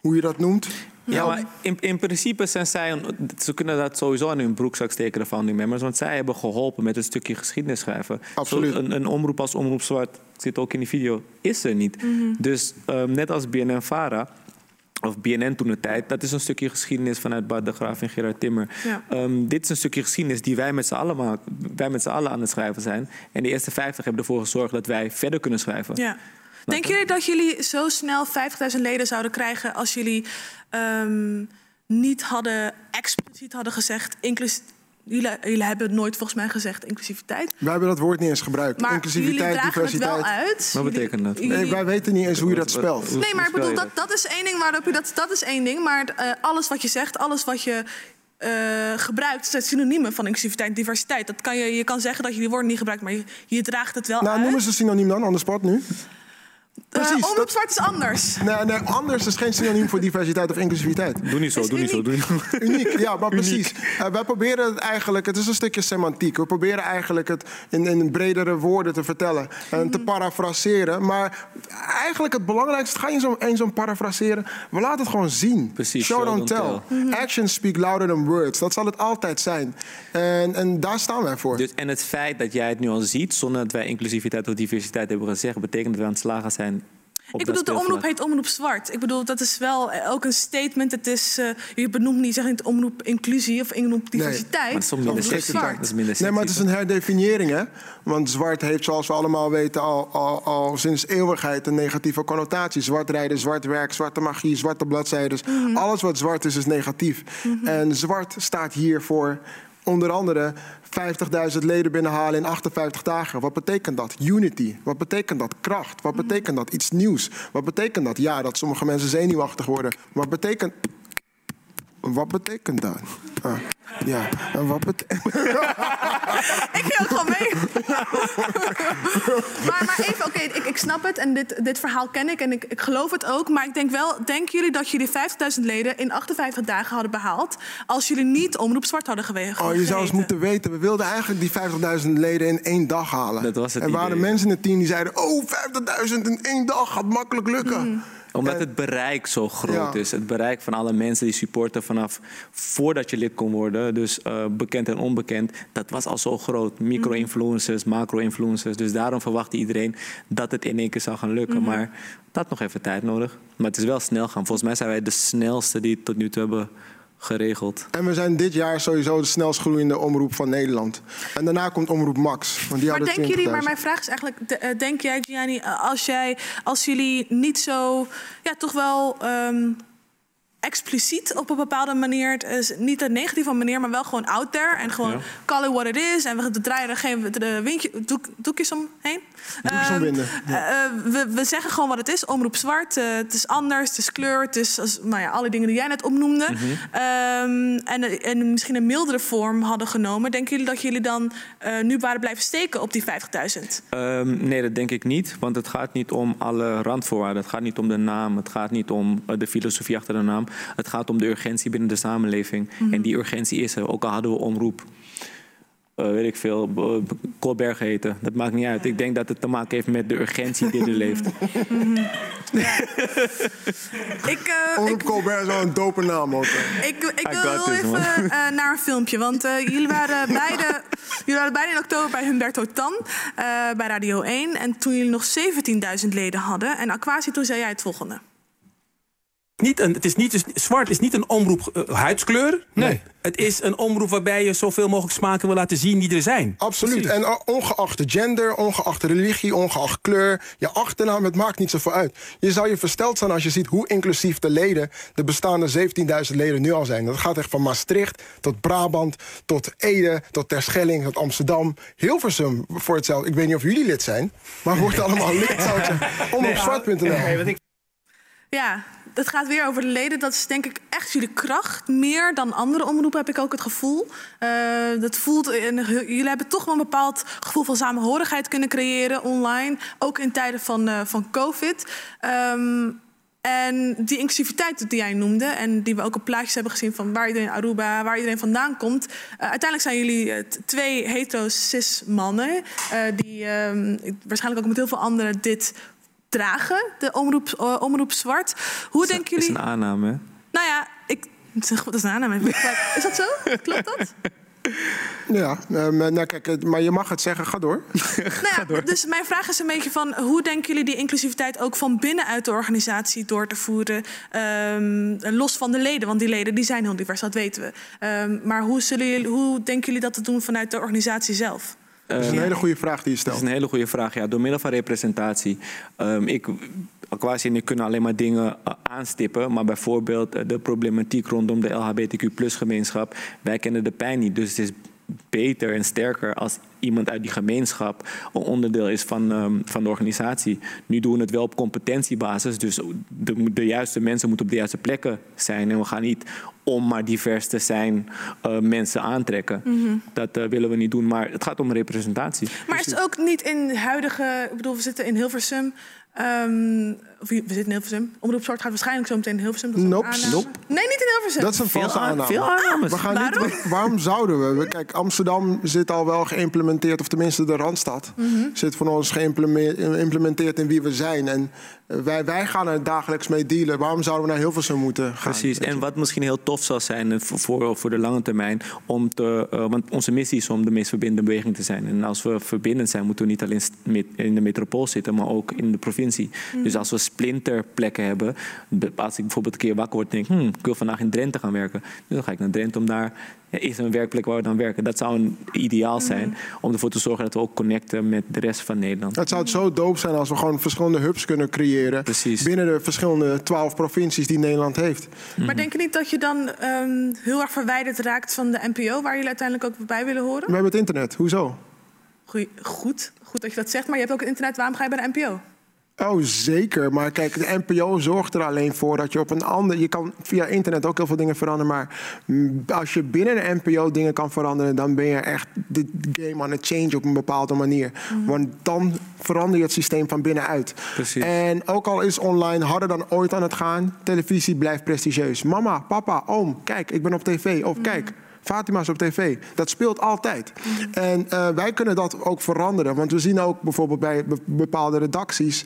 hoe je dat noemt. Ja, maar in, in principe zijn zij... ze kunnen dat sowieso aan hun broekzak steken, de founding members. Want zij hebben geholpen met een stukje geschiedenis schrijven. Absoluut. Zo, een, een omroep als Omroep Zwart, zit ook in die video, is er niet. Dus ehm, net als BNN-Vara... Of BNN toen de tijd, dat is een stukje geschiedenis vanuit Bart de Graaf en Gerard Timmer. Ja. Ehm, dit is een stukje geschiedenis die wij met z'n allen, ma- wij met z'n allen aan het schrijven zijn. En de eerste 50 hebben ervoor gezorgd dat wij verder kunnen schrijven. Ja. Denken jullie dat jullie zo snel 50.000 leden zouden krijgen als jullie ehm, niet hadden expliciet hadden gezegd, inclus, jullie, jullie hebben het nooit volgens mij gezegd inclusiviteit, Wij hebben dat woord niet eens gebruikt. maar jullie Inclusiviteit, dragen het wel diversiteit. uit. Wat Jullie- betekent dat? jullie- Nee, wij weten niet eens hoe je dat spelt. Nee, maar ik bedoel, dat, dat is één ding waarop je dat, dat is één ding. Maar eh, alles wat je zegt, alles wat je eh, gebruikt, zijn synoniemen van inclusiviteit en diversiteit. Dat kan je, je kan zeggen dat je die woorden niet gebruikt, maar je, je draagt het wel Nou, uit. noem eens een synoniem dan, the spot nu. Eh, precies, dat- zwart is anders. Nee, nee, anders is geen synoniem voor diversiteit of inclusiviteit. Doe niet zo, doe niet zo. Doe niet zo. Uniek, <laughs> ja, maar precies. Eh, wij proberen het eigenlijk, het is een stukje semantiek. We proberen eigenlijk het in, in bredere woorden te vertellen en te parafraseren. Maar eigenlijk het belangrijkste, ga je zo, eens zo'n parafraseren, we laten het gewoon zien. Precies, Show, don't tell. Actions speak louder than words. Dat zal het altijd zijn. En, en daar staan wij voor. Dus, en het feit dat jij het nu al ziet, zonder dat wij inclusiviteit of diversiteit hebben gezegd, betekent dat we aan het slagen zijn. Ik bedoel, de omroep heet Omroep Zwart. Ik bedoel, dat is wel eh, ook een statement. Het is, eh, je benoemt niet, zeg niet omroep inclusie of omroep diversiteit. Maar het is. Zwart. Nee, maar het is een herdefiniëring, hè? Want zwart heeft, zoals we allemaal weten, al, al, al sinds eeuwigheid een negatieve connotatie. Zwart rijden, zwart werk, zwarte magie, zwarte bladzijden. Alles wat zwart is, is negatief. En zwart staat hier voor onder andere 50.000 leden binnenhalen in 58 dagen. Wat betekent dat? Unity. Wat betekent dat? Kracht. Wat betekent dat? Iets nieuws. Wat betekent dat? Ja, dat sommige mensen zenuwachtig worden. Wat betekent... Wat betekent dat? Ah, ja, en wat betekent... <laughs> Ik ging ook gewoon mee. maar, maar even, oké, ik, ik snap het en dit, dit verhaal ken ik en ik, ik geloof het ook. Maar ik denk wel, denken jullie dat jullie 50.000 leden in 58 dagen hadden behaald... als jullie niet Omroep Zwart hadden geweest? Oh, je zou eens moeten weten. We wilden eigenlijk die 50.000 leden in één dag halen. Dat was het er waren idee. mensen in het team die zeiden... oh, 50.000 in één dag gaat makkelijk lukken. Omdat het bereik zo groot Ja. is. Het bereik van alle mensen die supporten vanaf voordat je lid kon worden. Dus eh, bekend en onbekend. Dat was al zo groot. Micro-influencers, macro-influencers. Dus daarom verwachtte iedereen dat het in één keer zou gaan lukken. Maar het had nog even tijd nodig. Maar het is wel snel gaan. Volgens mij zijn wij de snelste die het tot nu toe hebben geregeld. En we zijn dit jaar sowieso de snelst groeiende omroep van Nederland. En daarna komt omroep Max. Want die Maar denken jullie, maar 20.000. mijn vraag is eigenlijk, eh, denk jij Gianni, eh, als, jij, als jullie niet zo, ja toch wel ehm, expliciet op een bepaalde manier, het is niet een negatieve manier, maar wel gewoon out there en gewoon call it what it is en we draaien er geen de windje, doek, doekjes omheen. Doekjes Ehm, omwinden, eh, eh, we, we zeggen gewoon wat het is, omroep zwart, eh, het is anders, het is kleur, het is als, nou ja, alle dingen die jij net opnoemde. Ehm, en, en misschien een mildere vorm hadden genomen. Denken jullie dat jullie dan eh, nu waren blijven steken op die 50.000? Ehm, nee, dat denk ik niet. Want het gaat niet om alle randvoorwaarden. Het gaat niet om de naam. Het gaat niet om de filosofie achter de naam. Het gaat om de urgentie binnen de samenleving. En die urgentie is er. Ook al hadden we omroep. eh, weet ik veel, B- B- Colberg heten. Dat maakt niet uit. Ik denk dat het te maken heeft met de urgentie die er leeft. <laughs> Ik, eh, Omroep ik, Colbert is wel een dope naam ook. ik, ik wil this, even eh, naar een filmpje. Want eh, jullie, waren <laughs> beide, jullie waren beide in oktober bij Humberto Tan eh, bij Radio 1. En toen jullie nog 17.000 leden hadden. En Aquasi, toen zei jij het volgende. Niet een, het is niet, dus zwart is niet een omroep eh, huidskleur. Nee. Het is een omroep waarbij je zoveel mogelijk smaken wil laten zien die er zijn. Absoluut. En uh, ongeacht de gender, ongeacht de religie, ongeacht kleur, je achternaam, het maakt niet zoveel uit. Je zou je versteld zijn als je ziet hoe inclusief de leden, de bestaande 17.000 leden nu al zijn. Dat gaat echt van Maastricht tot Brabant, tot Ede, tot Terschelling, tot Amsterdam. Hilversum voor hetzelfde. Ik weet niet of jullie lid zijn, maar wordt <laughs> allemaal lid, zou ik zeggen. Omroepzwart.nl. Nee, want ik Ja, het gaat weer over de leden. Dat is denk ik echt jullie kracht. Meer dan andere omroepen heb ik ook het gevoel. Eh, dat voelt, en jullie hebben toch wel een bepaald gevoel van samenhorigheid kunnen creëren online. Ook in tijden van, eh, van COVID. Ehm, en die inclusiviteit die jij noemde, en die we ook op plaatjes hebben gezien van waar iedereen Aruba, waar iedereen vandaan komt. eh, uiteindelijk zijn jullie twee hetero-cis mannen, eh, die ehm, waarschijnlijk ook met heel veel anderen dit dragen, de omroep, eh, omroep zwart. Hoe denken is jullie? een aanname. hè? Nou ja, Dat is een goed- dat is een aanname. Is dat zo? Klopt dat? Ja, eh, maar, nou, kijk, het- maar je mag het zeggen, ga door. <laughs> Nou ja, dus mijn vraag is een beetje van... hoe denken jullie die inclusiviteit ook van binnenuit de organisatie door te voeren? ehm, los van de leden, want die leden die zijn heel divers, dat weten we. Ehm, maar hoe, zullen jullie, hoe denken jullie dat te doen vanuit de organisatie zelf? Dat is een hele goede vraag die je Dat is stelt. een hele goede vraag. Ja, door middel van representatie. Ehm ik, Aquasi en ik kunnen alleen maar dingen eh, aanstippen. Maar bijvoorbeeld eh, de problematiek rondom de LHBTQ gemeenschap. Wij kennen de pijn niet. Dus het is beter en sterker als iemand uit die gemeenschap een onderdeel is van, ehm, van de organisatie. Nu doen we het wel op competentiebasis. Dus de, de juiste mensen moeten op de juiste plekken zijn. En we gaan niet om maar divers te zijn eh, mensen aantrekken. Dat eh, willen we niet doen. Maar het gaat om representatie. Maar is het ook niet in huidige... Ik bedoel, we zitten in Hilversum... ehm, we zitten in Hilversum. Omroep Zwart gaat waarschijnlijk zo meteen in Hilversum. Dat is een Nope. aanname. Nope. Nee, niet in Hilversum. Dat is een Veel, valse aan- aanname. veel aannames. We gaan Waarom? niet, <laughs> waarom zouden we? We- Kijk, Amsterdam zit al wel geïmplementeerd, of tenminste de Randstad Mhm. zit van ons geïmplementeerd geïmplementeerd in wie we zijn. En eh, wij, wij gaan er dagelijks mee dealen. Waarom zouden we naar Hilversum moeten gaan? Precies, en wat misschien heel tof zal zijn eh, voor, voor, de lange termijn, om te, eh, want onze missie is om de meest verbindende beweging te zijn. En als we verbindend zijn, moeten we niet alleen in de metropool zitten, maar ook in de provincie. Dus als we splinterplekken hebben, als ik bijvoorbeeld een keer wakker word en denk, hmm, ik wil vandaag in Drenthe gaan werken, dus dan ga ik naar Drenthe om daar, ja, is een werkplek waar we dan werken. Dat zou een ideaal zijn, om ervoor te zorgen dat we ook connecten met de rest van Nederland. Het zou zo doop zijn als we gewoon verschillende hubs kunnen creëren. Precies. Binnen de verschillende twaalf provincies die Nederland heeft. Maar denk je niet dat je dan ehm, heel erg verwijderd raakt van de NPO... waar jullie uiteindelijk ook bij willen horen? We hebben het internet. Hoezo? Goeie, goed, goed dat je dat zegt, maar je hebt ook het internet. Waarom ga je bij de NPO? Oh, zeker. Maar kijk, de NPO zorgt er alleen voor dat je op een ander... Je kan via internet ook heel veel dingen veranderen. Maar mm, als je binnen de NPO dingen kan veranderen... dan ben je echt de game aan het change op een bepaalde manier. Want dan verander je het systeem van binnenuit. Precies. En ook al is online harder dan ooit aan het gaan... televisie blijft prestigieus. Mama, papa, oom, kijk, ik ben op tv. Of kijk... Fatima is op tv. Dat speelt altijd. En eh, wij kunnen dat ook veranderen. Want we zien ook bijvoorbeeld bij be- bepaalde redacties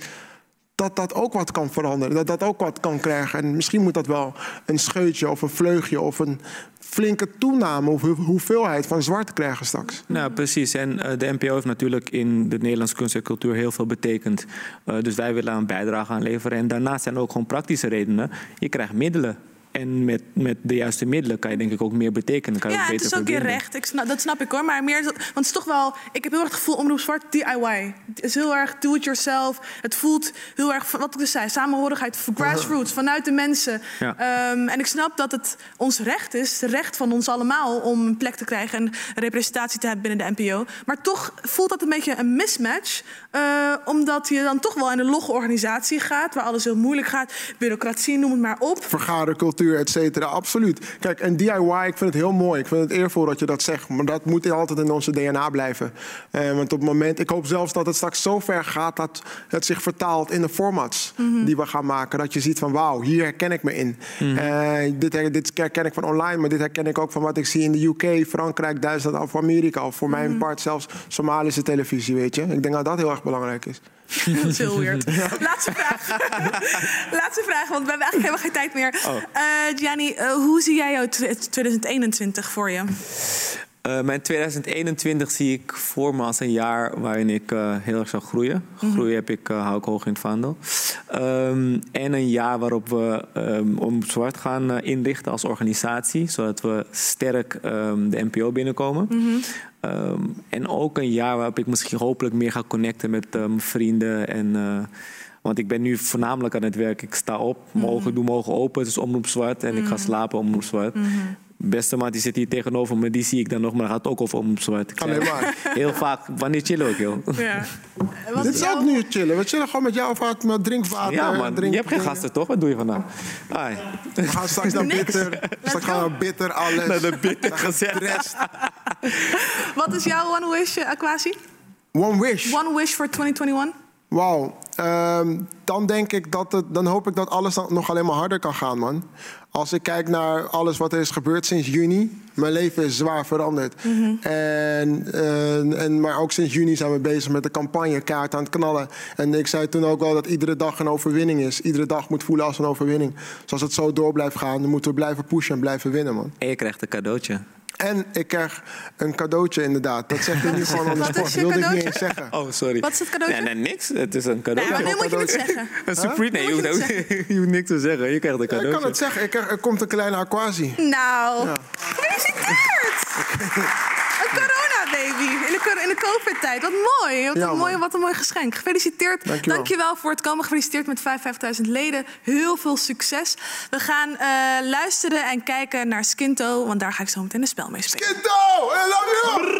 dat dat ook wat kan veranderen. Dat dat ook wat kan krijgen. En misschien moet dat wel een scheutje of een vleugje of een flinke toename of ho- hoeveelheid van zwart krijgen straks. Nou, precies. En eh, de NPO heeft natuurlijk in de Nederlandse kunst en cultuur heel veel betekend. Eh, dus wij willen een bijdrage aan leveren. En daarnaast zijn er ook gewoon praktische redenen. Je krijgt middelen. En met, met de juiste middelen kan je denk ik ook meer betekenen. Kan Ja, het beter is ook verbinden. recht. Ik snap, dat snap ik hoor. Maar meer, want het is toch wel... Ik heb heel erg het gevoel, Omroep Zwart, DIY. Het is heel erg do-it-yourself. Het voelt heel erg, wat ik dus zei, samenhorigheid, grassroots, vanuit de mensen. Ja. Ehm, en ik snap dat het ons recht is, het recht van ons allemaal... om een plek te krijgen en representatie te hebben binnen de NPO. Maar toch voelt dat een beetje een mismatch. Eh, omdat je dan toch wel in een logge organisatie gaat... waar alles heel moeilijk gaat. Bureaucratie, noem het maar op. Vergadercultuur, et cetera, absoluut. Kijk, en DIY, ik vind het heel mooi. Ik vind het eervol dat je dat zegt. Maar dat moet altijd in onze DNA blijven. Eh, want op het moment, ik hoop zelfs dat het straks zo ver gaat... dat het zich vertaalt in de formats die we gaan maken. Dat je ziet van, wauw, hier herken ik me in. Eh, dit, her- dit herken ik van online, maar dit herken ik ook van wat ik zie in de UK... Frankrijk, Duitsland of Amerika. Of voor mijn part zelfs Somalische televisie, weet je. Ik denk dat dat heel erg belangrijk is. Dat is heel weird. <laughs> Laatste vraag. <laughs> Laatste vraag, want we hebben eigenlijk helemaal geen tijd meer. Eh Gianni, eh, hoe zie jij jouw tw- 2021 voor je? Eh, mijn 2021 zie ik voor me als een jaar waarin ik eh, heel erg zal groeien. Groeien heb ik, eh, hou ik hoog in het vaandel. Ehm, en een jaar waarop we ehm, om zwart gaan eh, inrichten als organisatie, zodat we sterk ehm, de NPO binnenkomen. Ehm, en ook een jaar waarop ik misschien hopelijk meer ga connecten met mijn vrienden en. want ik ben nu voornamelijk aan het werk. Ik sta op, mijn ogen doen mijn ogen open. Het is omroep zwart. En ik ga slapen omroep zwart. Beste man die zit hier tegenover me, die zie ik dan nog, maar dat gaat ook over omroep zwart. Alleen maar. Heel vaak, wanneer chillen ook, joh. Ja. <laughs> Dit is ook nu chillen. We chillen gewoon met jou of wat, met drinkwater. Ja, man. drink- Je hebt geen gasten, toch? Wat doe je vandaag? Ai. We <laughs> gaan straks naar bitter. Straks gaan we bitter alles. Naar de bitter gezet. Wat is jouw one wish, eh, Aquasi? One wish. One wish voor 2021? Wauw. Ehm, dan denk ik dat het, dan hoop ik dat alles dan nog alleen maar harder kan gaan, man. Als ik kijk naar alles wat er is gebeurd sinds juni, Mijn leven is zwaar veranderd. en, eh, en, maar ook sinds juni zijn we bezig met de campagne kaart aan het knallen. En ik zei toen ook al dat iedere dag een overwinning is. Iedere dag moet voelen als een overwinning. Dus als het zo door blijft gaan, dan moeten we blijven pushen en blijven winnen, man. En je krijgt een cadeautje. En ik krijg een cadeautje inderdaad. Dat zeg je nu gewoon aan de Wat sport. is je wilde ik niet cadeautje? eens zeggen. Oh, sorry. Wat is het cadeautje? Nee, nee, niks. Het is een Nee, cadeautje. maar nu moet je het zeggen. Een surprise. Nee, je hoeft, het <laughs> je hoeft niks te zeggen. Je krijgt een Ja, ik cadeautje. kan het zeggen. Ik krijg, er komt een kleine aquasi. Nou, gefeliciteerd! Een corona-baby in de, in de COVID-tijd. Wat mooi. Wat, Ja, een mooi wat een mooi geschenk. Gefeliciteerd. Dankjewel. voor het komen. Gefeliciteerd met 55.000 leden. Heel veel succes. We gaan eh, luisteren en kijken naar Skinto, want daar ga ik zo meteen een spel mee spelen. Skinto, I love you!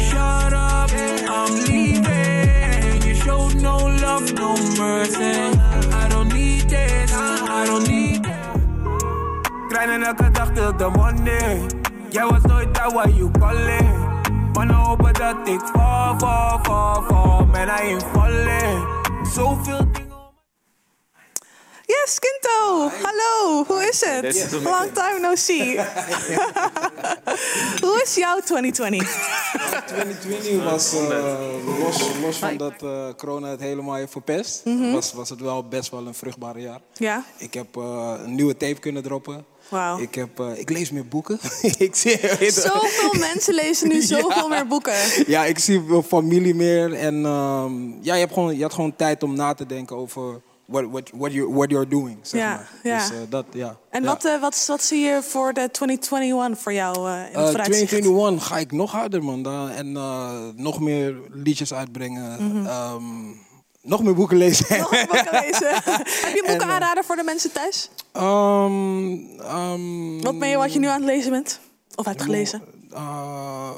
Shut up, I'm leaving. You showed no love, no mercy. I don't need this, I don't need this. Grinden elke dag the money. Jij was nooit daar waar you calling. Mannen hopen dat ik val, val, val, val. Man, I ain't falling. Zoveel dingen. Yes, Skinto. Hallo, hoe is het? Long time no see. <laughs> hoe is jouw 2020? 2020 was, eh, los, los van dat eh, corona het helemaal heeft verpest, was, was het wel best wel een vruchtbare jaar. Ja? Ik heb eh, een nieuwe tape kunnen droppen. Wauw. Ik, heb, eh, ik lees meer boeken. <laughs> ik zie, Zoveel <laughs> mensen lezen nu zoveel meer boeken. ja, ik zie mijn familie meer. En ehm, ja, je, hebt gewoon, je had gewoon tijd om na te denken over what, what, what, you, what you're doing. Zeg Ja, maar. ja. Dus eh, dat, ja. En Ja. wat, eh, wat, wat zie je voor de 2021 voor jou eh, in het vooruitzicht? 2021 ga ik nog harder, man. En nog meer liedjes uitbrengen. Ehm, nog meer boeken lezen. Nog een boeken lezen. <laughs> Heb je boeken En, eh, aanraden voor de mensen thuis? Ehm, ehm, Wat ben je wat je nu aan het lezen bent? Of hebt gelezen? eh,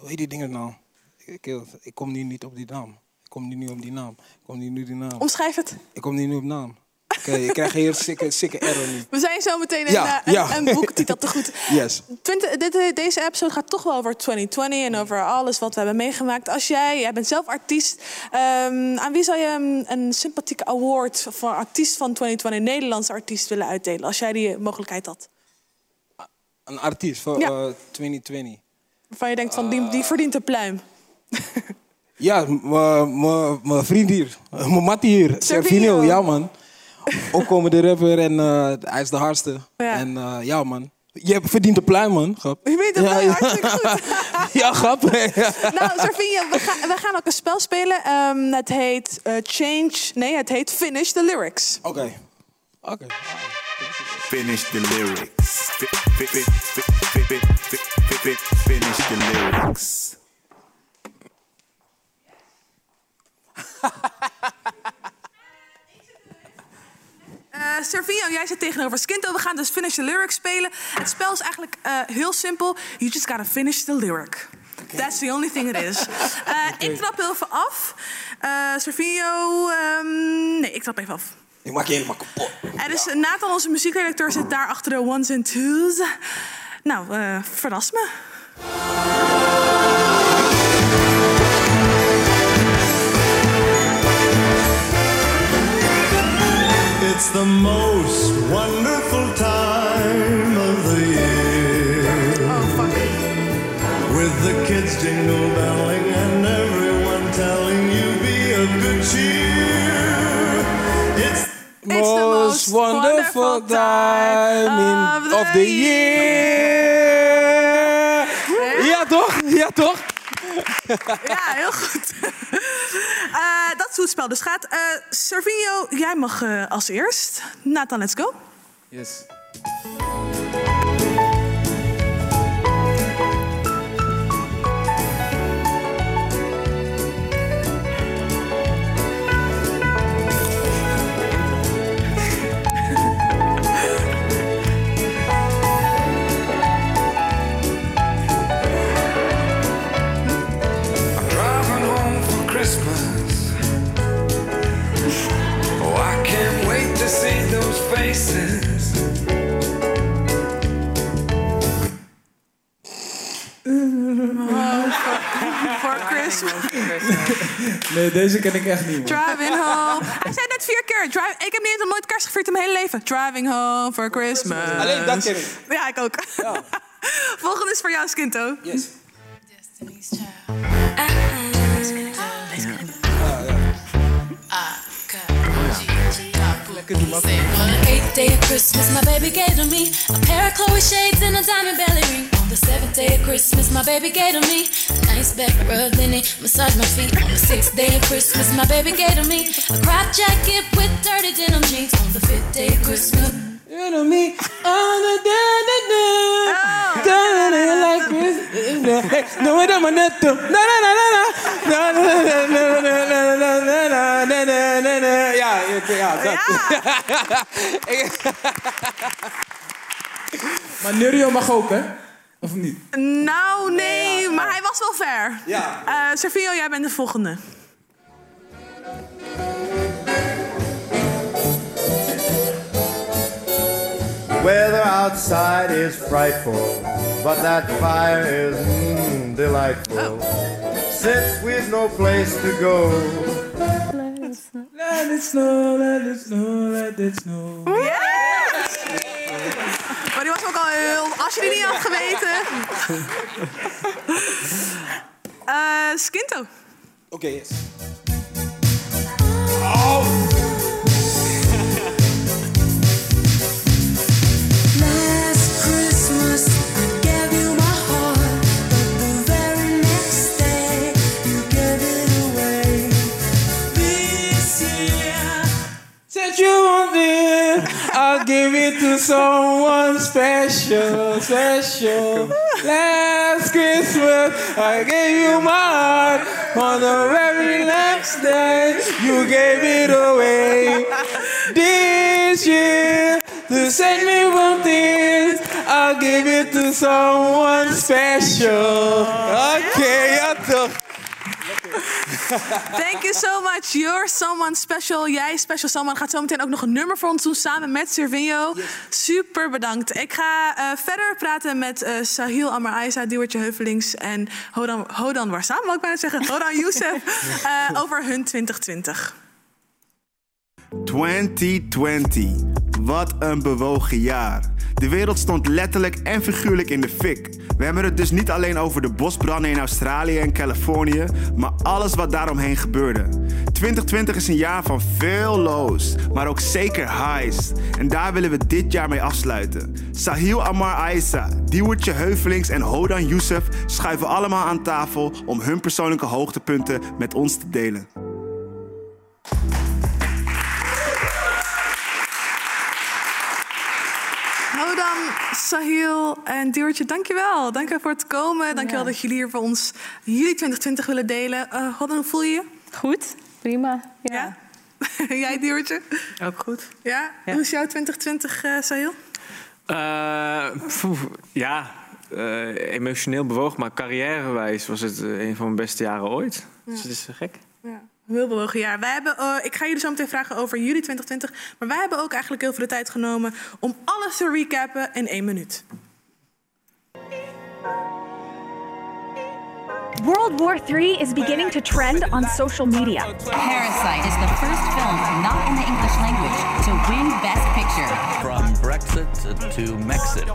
hoe heet die dingen nou? Ik, ik, ik kom nu niet op die naam. Ik kom nu niet op die naam. Ik kom nu op die naam. Omschrijf het. Ik kom nu niet op naam. Oké, ik krijg een heel sikke, sikke error nu. We zijn zo meteen een, Ja, eh, een, een boektitel te goed. <laughs> Yes. 20, dit, eh, deze episode gaat toch wel over 2020 en over alles wat we hebben meegemaakt. Als jij, jij bent zelf artiest, ehm, aan wie zou je een, een sympathieke award voor artiest van 2020, Nederlandse artiest, willen uitdelen? Als jij die mogelijkheid had. Een artiest voor Ja. eh, 2020. Waarvan je denkt van die, die verdient een pluim. Ja, mijn vriend hier. Mijn mattie hier. Servinio, ja man opkomende rapper en uh, hij is de hardste. En uh, ja, man. Je verdient de pluim, man. Grap. Je weet het ja, ja. hartstikke goed. <laughs> ja, grap. nou, Sarvinje, we, gaan, we gaan ook een spel spelen. Um, het heet uh, Change... Nee, het heet Finish the Lyrics. Oké. Oké. Finish the lyrics. Finish the lyrics. <laughs> Eh Servinho, jij zit tegenover Skinto. We gaan dus Finish the Lyrics spelen. Het spel is eigenlijk eh, heel simpel. You just gotta finish the lyric. That's the only thing it is. <laughs> Eh, Ik trap heel even af. Uh, nee, ik trap even af. Ik maak je helemaal kapot. Er is Nathan, onze muziekredacteur, zit daar achter de ones en twos. Nou, verras me. It's the most wonderful time of the year. With the kids jingle belling and everyone telling you be of good cheer. It's the Most wonderful time in, of the year. Ja, heel goed. <laughs> Eh, dat is hoe het spel dus gaat. Servinho, jij mag eh, als eerst. Nathan, let's go. Yes. Faces. Voor <laughs> Nee, deze ken ik echt niet. man. Driving home. Hij zei net vier keer. Drive, ik heb niet eens nooit kerst gevierd in mijn hele leven. Driving home for Christmas. Alleen dat ken ik. Ja, ik ook. <laughs> Volgende is voor jou, Skinto. Yes. Eighth day of Christmas, my baby gave to me a pair of Chloe shades and a diamond belly ring. On the seventh day of Christmas, my baby gave to me a nice back rub, then he massaged my feet. On the sixth day of Christmas, my baby gave to me a crop jacket with dirty denim jeans. On the fifth day of Christmas. You know me, on the da da da, da da like this. No, wait a minute. Da da da da da, da da da da da da da da da da da da. Ja, ja, ja, dat. Maar Nurio mag ook, hè? Of niet? Nou, nee, maar hij was wel ver. Ja. Eh Servio, jij bent de volgende. Weather outside is frightful, but that fire is mm, delightful. Since we've no place to go, Let it snow, let it snow, let it snow. Maar die was ook al heel... Als je die niet had geweten. <laughs> Eh Skinto. Oké, yes. Someone special, special. Last Christmas, I gave you my heart. On the very next day, you gave it away. This year, to send me one thing, I'll give it to someone special. Okay, ja toch. Thank you so much. You're someone special. Jij special someone. Gaat zo meteen ook nog een nummer voor ons doen samen met Servinho. Super bedankt. Ik ga eh, verder praten met eh, Sahil Amar Aisa, Diewertje Heuvelings en Hodan, Hodan Warsam, wou ik bijna zeggen. Hodan Youssef <laughs> eh, over hun 2020. 2020. Wat een bewogen jaar. De wereld stond letterlijk en figuurlijk in de fik. We hebben het dus niet alleen over de bosbranden in Australië en Californië, maar alles wat daaromheen gebeurde. 2020 is een jaar van veel lows, maar ook zeker highs. En daar willen we dit jaar mee afsluiten. Sahil Amar Aissa, Diewertje Heuvelings en Hodan Youssef schuiven allemaal aan tafel om hun persoonlijke hoogtepunten met ons te delen. Sahil en Diewertje, dankjewel. Dank je voor het komen. Dankjewel dat jullie hier voor ons jullie 2020 willen delen. Eh Hodan, hoe voel je je? Goed, prima. Ja. <laughs> Jij, Diewertje? Ook goed. Ja? Hoe is jouw 2020, eh Sahil? Eh, ja, eh, emotioneel bewogen, maar carrièrewijs was het eh, een van mijn beste jaren ooit. Dus het is eh, gek. Heel bewogen jaar. Wij hebben, eh, ik ga jullie zo meteen vragen over jullie 2020. Maar wij hebben ook eigenlijk heel veel de tijd genomen om alles te recappen in één minuut. World War III is beginning to trend on social media. Parasite is the first film not in the English language to win Best Picture. From Brexit to Mexit.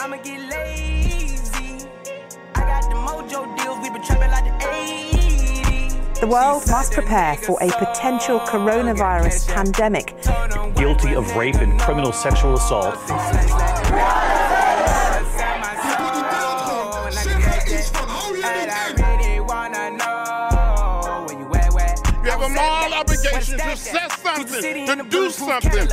I'ma get lazy. I got the mojo deals, we been trapping like the 80s. The world must prepare for a potential coronavirus pandemic. guilty of rape and criminal sexual assault. Obligation to say something, to do something.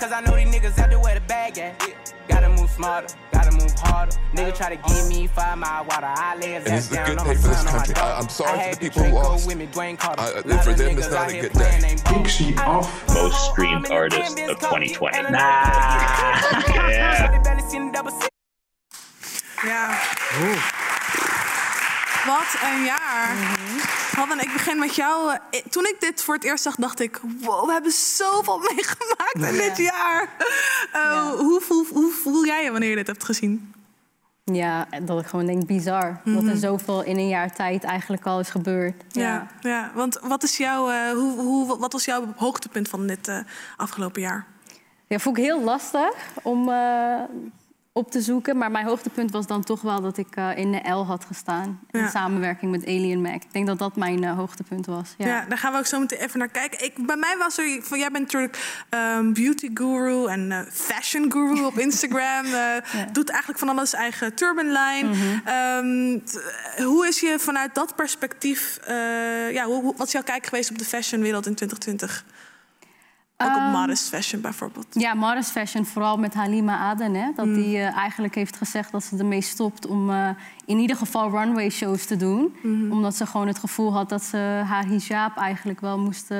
Cause I know these niggas out there where the bag at. Gotta move smarter, gotta move harder. Nigga try to give me five mile water. I lay his And ass this is a down good on day my for this son on my country. dog. I- I'm sorry I for the people who Draco lost. with me, Dwayne Carter. I- Lot for of them, it's not a good playing day. they Ik zie af. Most streamed artist of 2020. Nah. <laughs> <laughs> Yeah. Ja. Wat een jaar. Hadden, ik begin met jou. Eh, Toen ik dit voor het eerst zag, dacht ik... Wow, we hebben zoveel <laughs> meegemaakt in dit jaar. Eh, hoe, voel, hoe voel jij je wanneer je dit hebt gezien? Ja, dat ik gewoon denk, bizar. Dat Mhm. er zoveel in een jaar tijd eigenlijk al is gebeurd. Ja, ja. want wat, is jouw, eh, hoe, hoe, wat was jouw hoogtepunt van dit afgelopen jaar? Ja, vond ik heel lastig om op te zoeken. Maar mijn hoogtepunt was dan toch wel dat ik eh, in de L had gestaan. In samenwerking met Alien Mac. Ik denk dat dat mijn eh, hoogtepunt was. Ja. Ja. daar gaan we ook zo meteen even naar kijken. Ik, bij mij was er, van, jij bent natuurlijk ehm, beauty guru en eh, fashion guru op Instagram. <laughs> Doet eigenlijk van alles eigen turban line. Mhm. Ehm, hoe is je vanuit dat perspectief, ja, hoe- wat is jouw kijk geweest op de fashionwereld in 2020? Ook op Ehm, modest fashion bijvoorbeeld. Ja, Modest Fashion, vooral met Halima Aden. Hè, dat Mm. die eh, eigenlijk heeft gezegd dat ze ermee stopt om eh, in ieder geval runway shows te doen. Mhm. Omdat ze gewoon het gevoel had dat ze haar hijab eigenlijk wel moest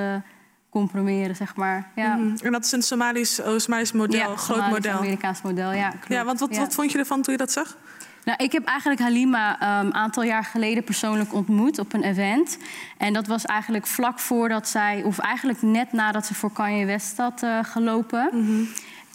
comprimeren, zeg maar. Ja, Mhm. En dat is een Somalisch, Somalisch model, Ja, groot Somalisch model. Amerikaans model, ja. Klopt. Ja, want wat, Ja. wat vond je ervan toen je dat zag? Nou, ik heb eigenlijk Halima een aantal jaar geleden persoonlijk ontmoet op een event. En dat was eigenlijk vlak voordat zij, of eigenlijk net nadat ze voor Kanye West had eh, gelopen.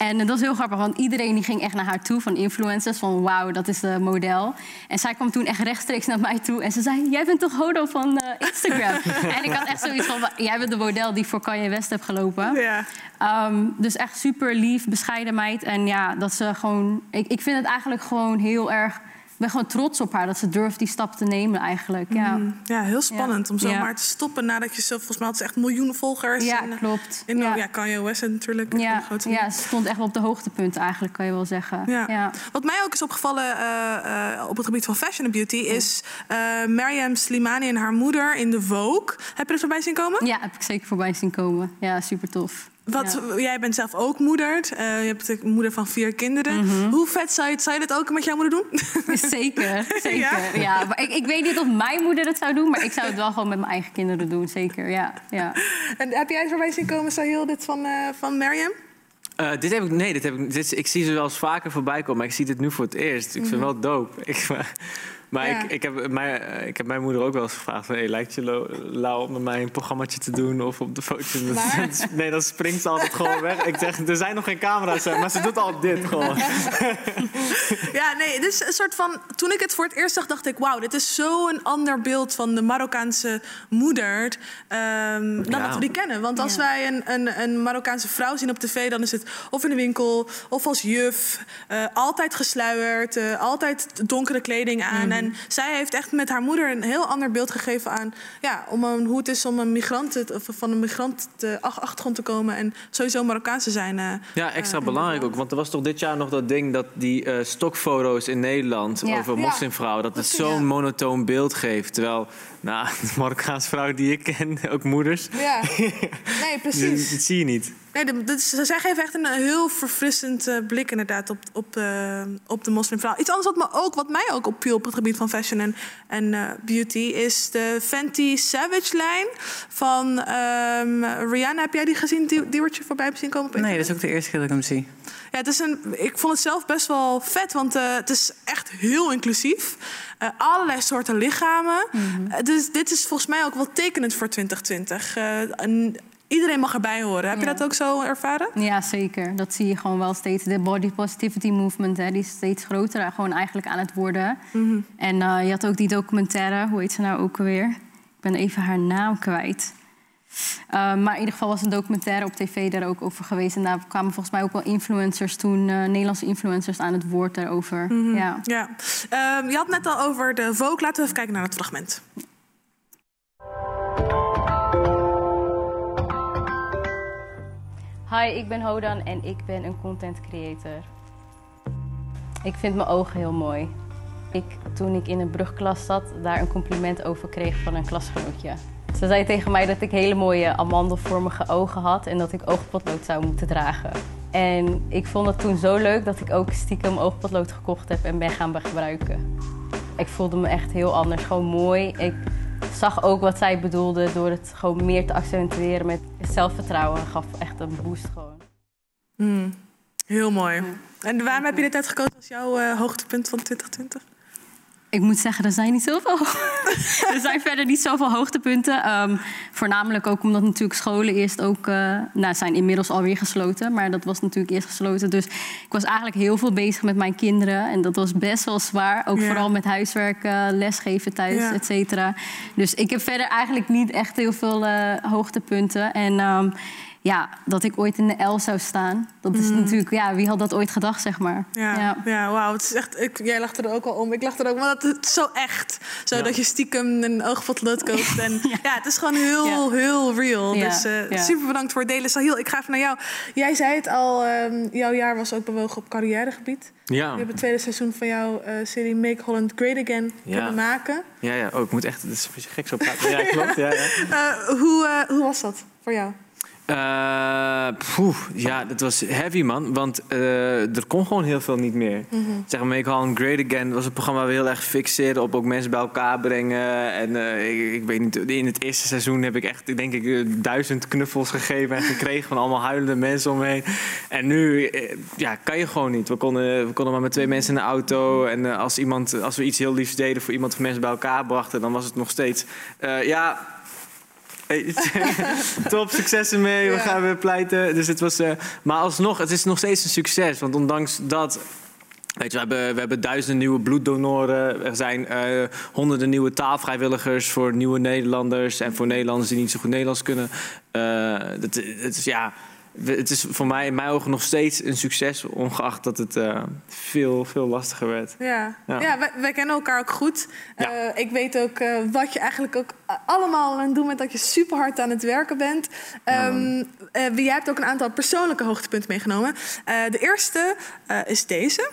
En dat was heel grappig, want iedereen die ging echt naar haar toe, van influencers, van wauw, dat is de model. En zij kwam toen echt rechtstreeks naar mij toe en ze zei, jij bent toch Hodo van eh, Instagram? <laughs> en ik had echt zoiets van, jij bent de model die voor Kanye West heeft gelopen. Ja. Ehm, dus echt super lief, bescheiden meid. En ja, dat ze gewoon, ik, ik vind het eigenlijk gewoon heel erg, ben gewoon trots op haar dat ze durft die stap te nemen eigenlijk. Ja, Mhm. Ja, heel spannend Ja. om zomaar Ja. te stoppen nadat je zelf, volgens mij had ze echt miljoenen volgers. Ja, En, eh, klopt. En Ja. ja. Kanye West natuurlijk. Ja, ja, ze stond echt wel op de hoogtepunten eigenlijk, kan je wel zeggen. Ja. Wat mij ook is opgevallen eh, eh, op het gebied van fashion en beauty... is eh Mariam Slimani en haar moeder in de Vogue. Heb je er voorbij zien komen? Ja, heb ik zeker voorbij zien komen. Ja, super tof. Wat, Ja. Jij bent zelf ook moeder. Eh, je hebt moeder van vier kinderen. Hoe vet zou je, zou je dit ook met jouw moeder doen? <laughs> Zeker, zeker. Ja? maar ik, ik weet niet of mijn moeder het zou doen, maar ik zou het wel gewoon met mijn eigen kinderen doen, zeker. Ja, ja. En heb jij het voorbij zien komen, Sahil, dit van, eh van Mariam? Eh, dit heb ik, nee, dit heb ik, dit, ik zie ze wel eens vaker voorbij komen, maar ik zie dit nu voor het eerst. Ik vind het Mhm. wel dope. Ik, <laughs> maar Ja. ik, ik, heb mijn, eh, ik heb mijn moeder ook wel eens gevraagd: van, hey, lijkt je lauw om met mij een programmaatje te doen of op de foto's? Maar? <laughs> Nee, dan springt ze altijd gewoon weg. Ik zeg: er zijn nog geen camera's, hè, maar ze doet al dit gewoon. <laughs> Ja, nee, dit is een soort van. Toen ik het voor het eerst zag, dacht ik: wauw, dit is zo'n ander beeld van de Marokkaanse moeder. ehm, dan Ja. dat we die kennen. Want als wij een, een, een Marokkaanse vrouw zien op tv, dan is het of in de winkel of als juf. eh, altijd gesluierd, eh, altijd donkere kleding aan. Mhm. En zij heeft echt met haar moeder een heel ander beeld gegeven aan ja, om een, hoe het is om een migrant te- of van een migrant te, ach- achtergrond te komen. En sowieso Marokkaans te zijn. eh, Ja, extra eh, belangrijk ook. Want er was toch dit jaar nog dat ding dat die eh, stokfoto's in Nederland Ja. over moslimvrouwen, dat het zo'n ja. monotoon beeld geeft. Terwijl, nou, <laughs> de Marokkaanse vrouwen die ik ken, ook moeders, Ja, <laughs> nee, precies. dat zie je niet. Nee, dat is- zij geven echt een eh, heel verfrissend eh, blik inderdaad op, op, eh, op de moslimvrouw. Iets anders wat, me ook, wat mij ook opviel op het gebied van fashion en, en eh, beauty... is de Fenty Savage lijn van ehm, Rihanna. Heb jij die gezien, die, die wordt je voorbij zien komen op Nee, dat is ook de eerste keer dat ik hem zie. Ja, het is een, ik vond het zelf best wel vet, want eh, het is echt heel inclusief. Eh, allerlei soorten lichamen. Eh, dus dit is volgens mij ook wel tekenend voor 2020. Eh, en iedereen mag erbij horen. Heb je dat ook zo ervaren? Ja, zeker. Dat zie je gewoon wel steeds. De body positivity movement, hè, die is steeds groter gewoon eigenlijk aan het worden. Mhm. En je had ook die documentaire, hoe heet ze nou ook alweer? Ik ben even haar naam kwijt. Eh, maar in ieder geval was een documentaire op tv daar ook over geweest. En daar kwamen volgens mij ook wel influencers toen, eh, Nederlandse influencers, aan het woord daarover. Mhm. Ja. Ja. Ehm, je had net al over de Vogue. Laten we even kijken naar het fragment. Hi, ik ben Hodan en ik ben een content creator. Ik vind mijn ogen heel mooi. Ik, toen ik in een brugklas zat, daar een compliment over kreeg van een klasgenootje. Ze zei tegen mij dat ik hele mooie amandelvormige ogen had en dat ik oogpotlood zou moeten dragen. En ik vond het toen zo leuk dat ik ook stiekem oogpotlood gekocht heb en ben gaan gebruiken. Ik voelde me echt heel anders, gewoon mooi. Ik zag ook wat zij bedoelde door het gewoon meer te accentueren met zelfvertrouwen. gaf echt een boost gewoon. Hmm. Heel mooi. En waarom heb je dit uitgekozen als jouw eh, hoogtepunt van 2020? Ik moet zeggen, er zijn niet zoveel. <laughs> er zijn verder niet zoveel hoogtepunten. Ehm, voornamelijk ook omdat natuurlijk scholen eerst ook... eh, nou, zijn inmiddels alweer gesloten. Maar dat was natuurlijk eerst gesloten. Dus ik was eigenlijk heel veel bezig met mijn kinderen. En dat was best wel zwaar. Ook Ja. vooral met huiswerk, eh, lesgeven thuis, Ja. et cetera. Dus ik heb verder eigenlijk niet echt heel veel eh, hoogtepunten. En ehm, ja, dat ik ooit in de L zou staan. Dat is Mm. natuurlijk... Ja, wie had dat ooit gedacht, zeg maar. Ja, ja. wauw. Het is echt, ik, jij lachte er ook al om. Ik lachte er ook om. Want het is zo echt. Zo dat je stiekem een oogvot lood koopt. <laughs> En ja. het is gewoon heel, heel real. Ja, Dus eh, ja. super bedankt voor het delen. Sahil, ik ga even naar jou. Jij zei het al, ehm, jouw jaar was ook bewogen op carrièregebied. Ja. Je hebt het tweede seizoen van jouw eh, serie Make Holland Great Again Ja. kunnen maken. Ja, ja. Oh, ik moet echt... Het is een beetje gek zo praten. Ja, klopt. Ja, ja. <laughs> Eh, hoe, eh, hoe was dat voor jou? Eh, poeh, ja, dat was heavy, man. Want eh, er kon gewoon heel veel niet meer. Mhm. Zeg maar, Make Holland Great Again was een programma waar we heel erg fixeerden op ook mensen bij elkaar brengen. En eh, ik, ik weet niet, in het eerste seizoen heb ik echt, denk ik, duizend knuffels gegeven en gekregen van allemaal huilende mensen omheen. En nu, ja, kan je gewoon niet. We konden, we konden maar met twee mensen in de auto. En als, iemand, als we iets heel liefs deden voor iemand of mensen bij elkaar brachten, dan was het nog steeds, ja, <laughs> top, succes ermee. We gaan weer pleiten. Dus het was, eh, maar alsnog, het is nog steeds een succes. Want ondanks dat. Weet je, we hebben, we hebben duizenden nieuwe bloeddonoren. Er zijn eh, honderden nieuwe taalvrijwilligers voor nieuwe Nederlanders. En voor Nederlanders die niet zo goed Nederlands kunnen. Dat, het is ja. Het is voor mij in mijn ogen nog steeds een succes, ongeacht dat het eh, veel, veel lastiger werd. Ja, Ja. ja. wij, wij kennen elkaar ook goed. Eh, ik weet ook eh, wat je eigenlijk ook allemaal aan het doen bent. Dat je super hard aan het werken bent. Ehm eh, jij hebt ook een aantal persoonlijke hoogtepunten meegenomen. De eerste is deze.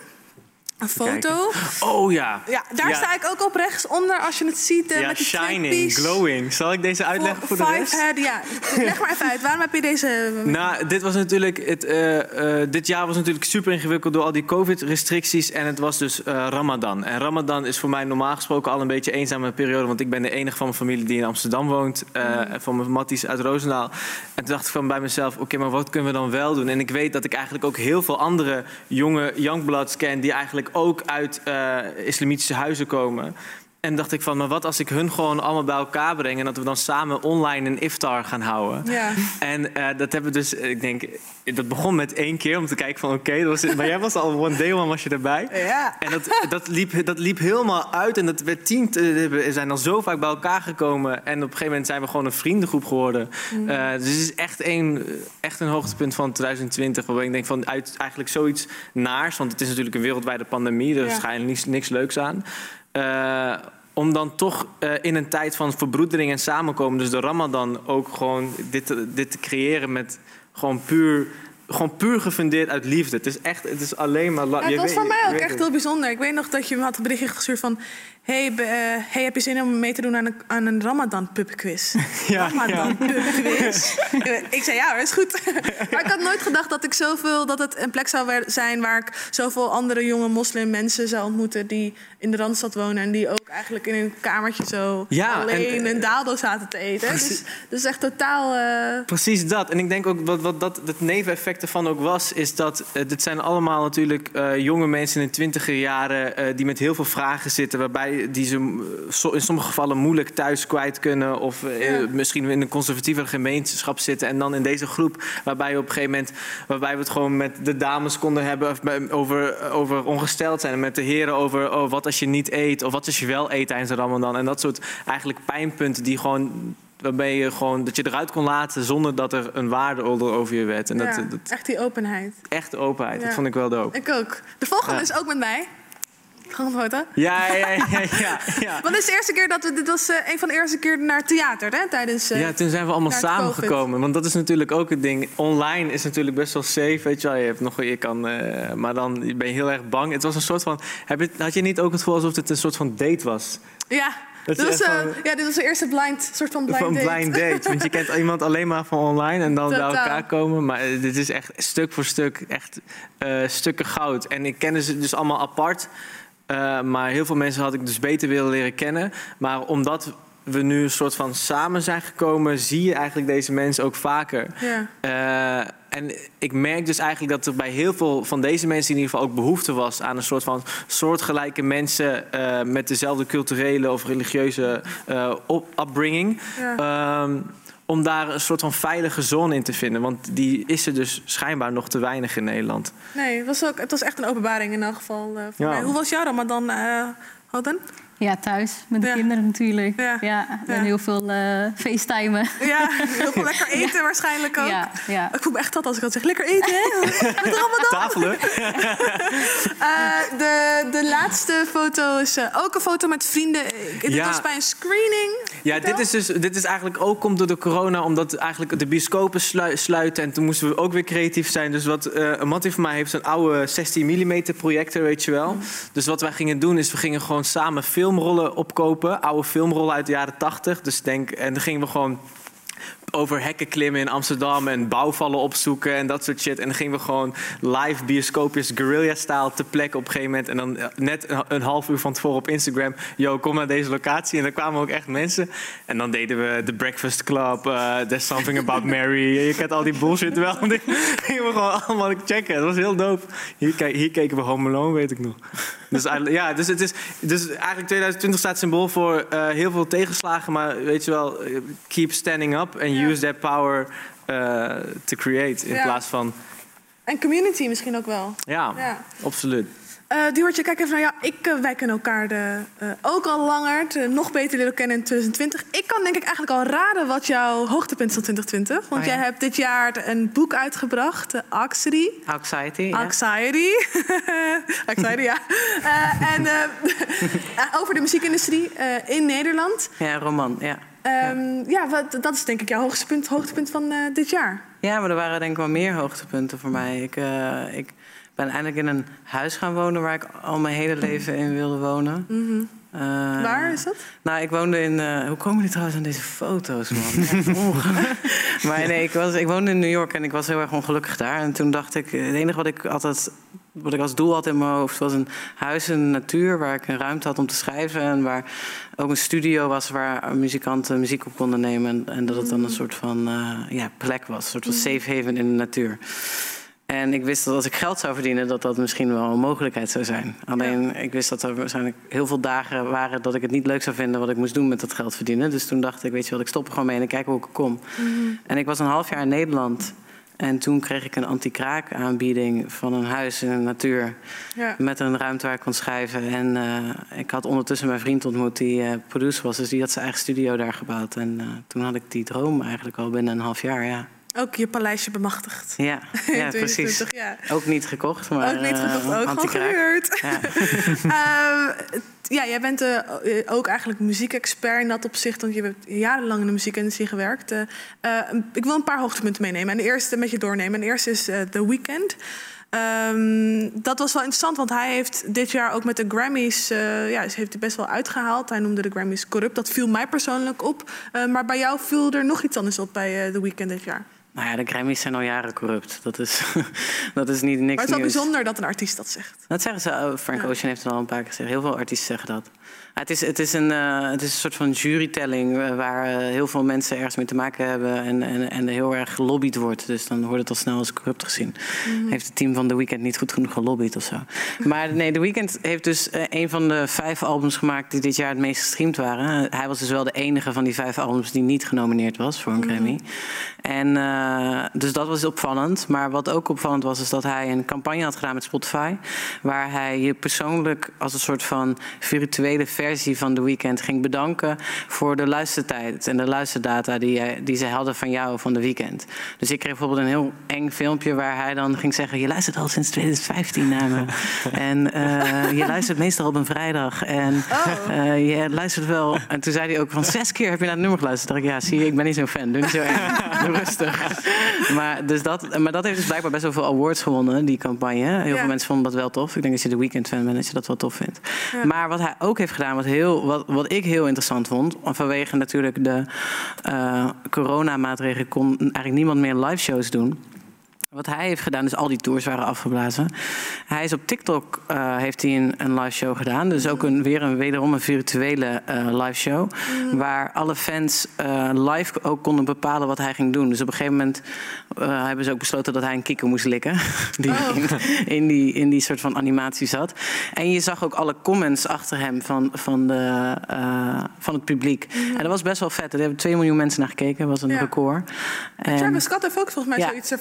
Een foto. Oh ja. Ja, daar Ja. sta ik ook op rechtsonder als je het ziet. Ja, met die shining, glowing. Zal ik deze uitleggen voor, de five rest? head. Ja, leg maar even uit. Waarom heb je deze... Nou, dit was natuurlijk. Het, eh, eh, dit jaar was natuurlijk super ingewikkeld door al die COVID-restricties. En het was dus Ramadan. En Ramadan is voor mij normaal gesproken al een beetje een eenzame periode. Want ik ben de enige van mijn familie die in Amsterdam woont. eh, Van mijn matties uit Roosendaal. En toen dacht ik van bij mezelf: oké, maar wat kunnen we dan wel doen? En ik weet dat ik eigenlijk ook heel veel andere jonge youngbloods ken. die eigenlijk ook uit eh, islamitische huizen komen. En dacht ik van, maar wat als ik hun gewoon allemaal bij elkaar breng... en dat we dan samen online een iftar gaan houden. Ja. En eh, dat hebben we dus, ik denk, dat begon met één keer om te kijken van oké, maar jij was al one day one was je erbij. Ja. En dat, dat, liep, dat liep helemaal uit en dat werd tien, eh, we zijn dan zo vaak bij elkaar gekomen. En op een gegeven moment zijn we gewoon een vriendengroep geworden. Mm. Eh, dus het is echt een, echt een hoogtepunt van 2020, waarbij ik denk van uit eigenlijk zoiets naars, want het is natuurlijk een wereldwijde pandemie, er is Ja. waarschijnlijk niks, niks leuks aan. Eh, om dan toch eh, in een tijd van verbroedering en samenkomen, dus de Ramadan, ook gewoon dit, te- dit te creëren met gewoon puur, gewoon puur gefundeerd uit liefde. Het is echt, het is alleen maar. la- Ja, het je was voor mij ook echt heel bijzonder. Ik weet nog dat je me had een berichtje gestuurd van... Hey, eh, hey, heb je zin om mee te doen aan een, aan een Ramadan pubquiz? <laughs> Ja, Ramadan pubquiz. <laughs> ik zei ja hoor, is goed. <laughs> maar ik had nooit gedacht dat ik zoveel dat het een plek zou zijn waar ik zoveel andere jonge moslimmensen zou ontmoeten die in de randstad wonen en die ook eigenlijk in een kamertje zo Ja, alleen en- een daaldo zaten te eten. Dus, dus echt totaal. eh, Precies dat. En ik denk ook wat, wat dat het neveneffect ervan ook was, is dat eh, dit zijn allemaal natuurlijk eh, jonge mensen in de twintiger jaren eh, die met heel veel vragen zitten, waarbij die ze eh, in sommige gevallen moeilijk thuis kwijt kunnen of eh, Ja. misschien in een conservatieve gemeenschap zitten en dan in deze groep waarbij op een gegeven moment waarbij we het gewoon met de dames konden hebben over, over ongesteld zijn en met de heren over oh, wat als je niet eet of wat als je wel eet tijdens de Ramadan en dat soort eigenlijk pijnpunten die gewoon waarbij je gewoon dat je eruit kon laten zonder dat er een waardeoordeel over je werd. En dat, echt die openheid. echt openheid, Ja. dat vond ik wel dope. Ik ook. De volgende Ja. is ook met mij. Ja, ja, ja, ja, ja. <laughs> Want is de eerste keer dat we. Dit was eh, een van de eerste keer naar theater, hè? Tijdens. eh, Ja, toen zijn we allemaal samengekomen. Want dat is natuurlijk ook het ding. Online is natuurlijk best wel safe, weet je wel. Je hebt nog, je kan, eh, maar dan ben je heel erg bang. Het was een soort van... Heb je, had je niet ook het gevoel alsof het een soort van date was? Ja. Dat Dit was, van- ja, dit was de eerste blind, soort van blind van date. blind date. Want je kent <laughs> iemand alleen maar van online en dan bij elkaar komen. Maar dit is echt stuk voor stuk echt stukken goud. En ik kende ze dus allemaal apart. Eh, maar heel veel mensen had ik dus beter willen leren kennen. Maar omdat we nu een soort van samen zijn gekomen, zie je eigenlijk deze mensen ook vaker. Ja. Eh, En ik merk dus eigenlijk dat er bij heel veel van deze mensen in ieder geval ook behoefte was aan een soort van soortgelijke mensen eh, met dezelfde culturele of religieuze op- upbringing. Ehm, om daar een soort van veilige zone in te vinden. Want die is er dus schijnbaar nog te weinig in Nederland. Nee, het was, ook, het was echt een openbaring in elk geval eh, voor Ja. mij. Hoe was jouw Ramadan, eh Hoden? Ja, thuis met de kinderen natuurlijk. Ja, en heel veel eh facetimen. Ja, <laughs> heel veel lekker eten waarschijnlijk ook. Ja, ja. Ik voel me echt dat als ik dat zeg. Lekker eten, hè? <laughs> Met Ramadan. Tafelen. <laughs> Eh, de, de laatste foto is eh, ook een foto met vrienden. Dit Ja. was bij een screening. Ja, dit is, dus, dit is eigenlijk ook komt door de corona, omdat eigenlijk de bioscopen slui- sluiten. En toen moesten we ook weer creatief zijn. Dus wat eh een mattie van mij heeft een oude 16 mm projector, weet je wel. Dus wat wij gingen doen is, we gingen gewoon samen filmrollen opkopen. Oude filmrollen uit de jaren 80. Dus denk, en dan gingen we gewoon over hekken klimmen in Amsterdam en bouwvallen opzoeken en dat soort shit. En dan gingen we gewoon live bioscoopjes, guerrilla-style, te plekken op een gegeven moment. En dan eh, net een, een half uur van tevoren op Instagram, yo, kom naar deze locatie. En dan kwamen ook echt mensen. En dan deden we The Breakfast Club, eh, There's Something About <laughs> Mary. Je kent al die bullshit wel. <laughs> Die gingen we gewoon allemaal checken. Dat was heel dope. Hier, hier keken we Home Alone, weet ik nog. Dus, eigenlijk- ja, dus, het is, dus eigenlijk 2020 staat symbool voor eh, heel veel tegenslagen. Maar weet je wel, eh, keep standing up and use that power eh, to create. In Ja. plaats van, En community misschien ook wel. ja, Ja. absoluut. Eh Duartje, kijk even naar jou. Ik, eh, wij kennen elkaar de, eh, ook al langer, te- nog beter leren kennen in 2020. Ik kan denk ik eigenlijk al raden wat jouw hoogtepunt is van 2020. Want Oh, ja. jij hebt dit jaar een boek uitgebracht, uh, Anxiety. Anxiety, ja. Anxiety. <laughs> Anxiety, ja. En <laughs> over de muziekindustrie in Nederland. Ja, roman, ja. Ehm, ja, wat, dat is denk ik jouw hoogtepunt, hoogtepunt van dit jaar. Ja, maar er waren denk ik wel meer hoogtepunten voor mij. Ik, ik ben eindelijk in een huis gaan wonen waar ik al mijn hele leven in wilde wonen. Eh, Waar is dat? Nou, ik woonde in... eh, hoe komen jullie trouwens aan deze foto's, man? <laughs> Maar nee, ik, was, ik woonde in New York en ik was heel erg ongelukkig daar. En toen dacht ik, het enige wat ik altijd... Wat ik als doel had in mijn hoofd was een huis in de natuur... waar ik een ruimte had om te schrijven... en waar ook een studio was waar muzikanten muziek op konden nemen... en, en dat het dan een soort van eh, ja, plek was, een soort van safe haven in de natuur. En ik wist dat als ik geld zou verdienen, dat dat misschien wel een mogelijkheid zou zijn. Alleen ik wist dat er waarschijnlijk heel veel dagen waren dat ik het niet leuk zou vinden wat ik moest doen met dat geld verdienen. Dus toen dacht ik, weet je wat, ik stop er gewoon mee en ik kijk hoe ik kom. En ik was een half jaar in Nederland. En toen kreeg ik een anti-kraak aanbieding van een huis in de natuur. Ja. Met een ruimte waar ik kon schrijven. En eh, ik had ondertussen mijn vriend ontmoet die eh, producer was. Dus die had zijn eigen studio daar gebouwd. En eh, toen had ik die droom eigenlijk al binnen een half jaar, ja. Ook je paleisje bemachtigd. Ja, <laughs> ja precies. 2020, ja. Ook niet gekocht, maar ook niet eh, gekocht, ook gewoon gehuurd. Ja. <laughs> Ehm, ja, jij bent eh, ook eigenlijk muziekexpert in dat opzicht, want je hebt jarenlang in de muziekindustrie gewerkt. Eh, eh, ik wil een paar hoogtepunten meenemen en de eerste met je doornemen. En de eerste is eh, The Weeknd. Ehm, dat was wel interessant, want hij heeft dit jaar ook met de Grammys, eh, ja, ze heeft hij best wel uitgehaald. Hij noemde de Grammys corrupt. Dat viel mij persoonlijk op. Eh, maar bij jou viel er nog iets anders op bij eh, The Weeknd dit jaar. Nou ja, de Grammys zijn al jaren corrupt. Dat is, <laughs> dat is niet niks maar het is wel nieuws. bijzonder dat een artiest dat zegt. Dat zeggen ze. oh, Frank Ocean heeft het al een paar keer gezegd. Heel veel artiesten zeggen dat. Het, is, het, is een, eh, het is een soort van jurytelling eh, waar eh, heel veel mensen ergens mee te maken hebben en, en, en er heel erg gelobbyd wordt. Dus dan wordt het al snel als corrupt gezien. Mhm. Heeft het team van The Weeknd niet goed genoeg gelobbyd of zo. Maar nee, The Weeknd heeft dus een van de vijf albums gemaakt die dit jaar het meest gestreamd waren. Hij was dus wel de enige van die vijf albums die niet genomineerd was voor een Mhm. Grammy. En dus dat was opvallend. Maar wat ook opvallend was, is dat hij een campagne had gedaan met Spotify. Waar hij je persoonlijk als een soort van virtuele versie van The Weeknd ging bedanken voor de luistertijd en de luisterdata die, jij- die ze hadden van jou van The Weeknd. Dus ik kreeg bijvoorbeeld een heel eng filmpje waar hij dan ging zeggen: Je luistert al sinds 2015 naar me. <laughs> en eh, je luistert meestal op een vrijdag. En eh, je luistert wel. En toen zei hij ook van zes keer heb je naar het nummer geluisterd. Dacht ik, ja, zie je, ik ben niet zo'n fan. Doe niet zo erg. <laughs> Doe rustig. Maar, dus dat, maar dat heeft dus blijkbaar best wel veel awards gewonnen, die campagne. Heel Ja. veel mensen vonden dat wel tof. Ik denk dat je de Weekend fan bent, dat je dat wel tof vindt. Ja. Maar wat hij ook heeft gedaan, wat, heel, wat, wat ik heel interessant vond, vanwege natuurlijk de eh coronamaatregelen kon eigenlijk niemand meer live shows doen. Wat hij heeft gedaan, dus al die tours waren afgeblazen. Hij is op TikTok, eh, heeft hij een, een live show gedaan. Dus ook een, weer een, wederom een virtuele eh, live show. Waar alle fans eh, live ook konden bepalen wat hij ging doen. Dus op een gegeven moment hebben ze ook besloten dat hij een kikker moest likken. <laughs> Die in, in die, in die soort van animatie zat. En je zag ook alle comments achter hem van, van, de, van het publiek. En dat was best wel vet. Er hebben 2 miljoen mensen naar gekeken. Dat was een Ja. record. En- Travis Scott heeft ook volgens mij ja, zoiets eh,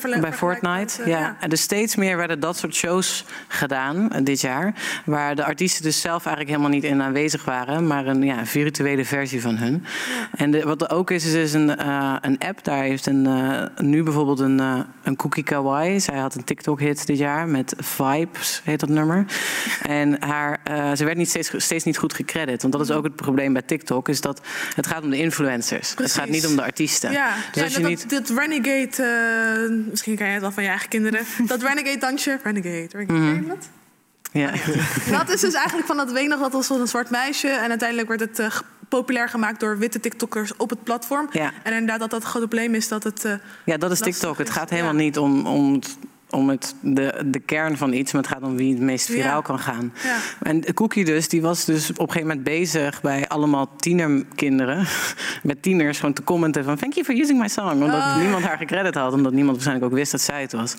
eh, ja. En dus steeds meer werden dat soort shows gedaan eh, dit jaar. Waar de artiesten dus zelf eigenlijk helemaal niet in aanwezig waren. Maar een ja, virtuele versie van hun. En de, wat er ook is, is, is een, eh, een app. Daar heeft een, eh, nu bijvoorbeeld een, een Cookie Kawaii. Zij had een TikTok-hit dit jaar met Vibes, heet dat nummer. En haar, ze werd niet steeds, steeds niet goed gecredit. Want dat is ook het probleem bij TikTok. Is dat het gaat om de influencers. Het gaat niet om de artiesten. Ja, Dus als je dat, niet... dat Renegade, misschien ken je het wel van je eigen kinderen. <laughs> dat Renegade dansje, Renegade, Renegade, Mhm. dat? Ja. <laughs> Dat is dus eigenlijk van dat nog, dat was van een zwart meisje. En uiteindelijk werd het eh, populair gemaakt door witte TikTokkers op het platform. Ja. En inderdaad dat dat het grote probleem is dat het... eh, Ja, dat is TikTok. Het gaat helemaal niet om, om, om het, de, de kern van iets, maar het gaat om wie het meest viraal Ja. kan gaan. Ja. En Cookie dus, die was dus op een gegeven moment bezig bij allemaal tienerkinderen, <laughs> met tieners, gewoon te commenten van thank you for using my song. Omdat Oh, niemand haar gecredit had, omdat niemand waarschijnlijk ook wist dat zij het was.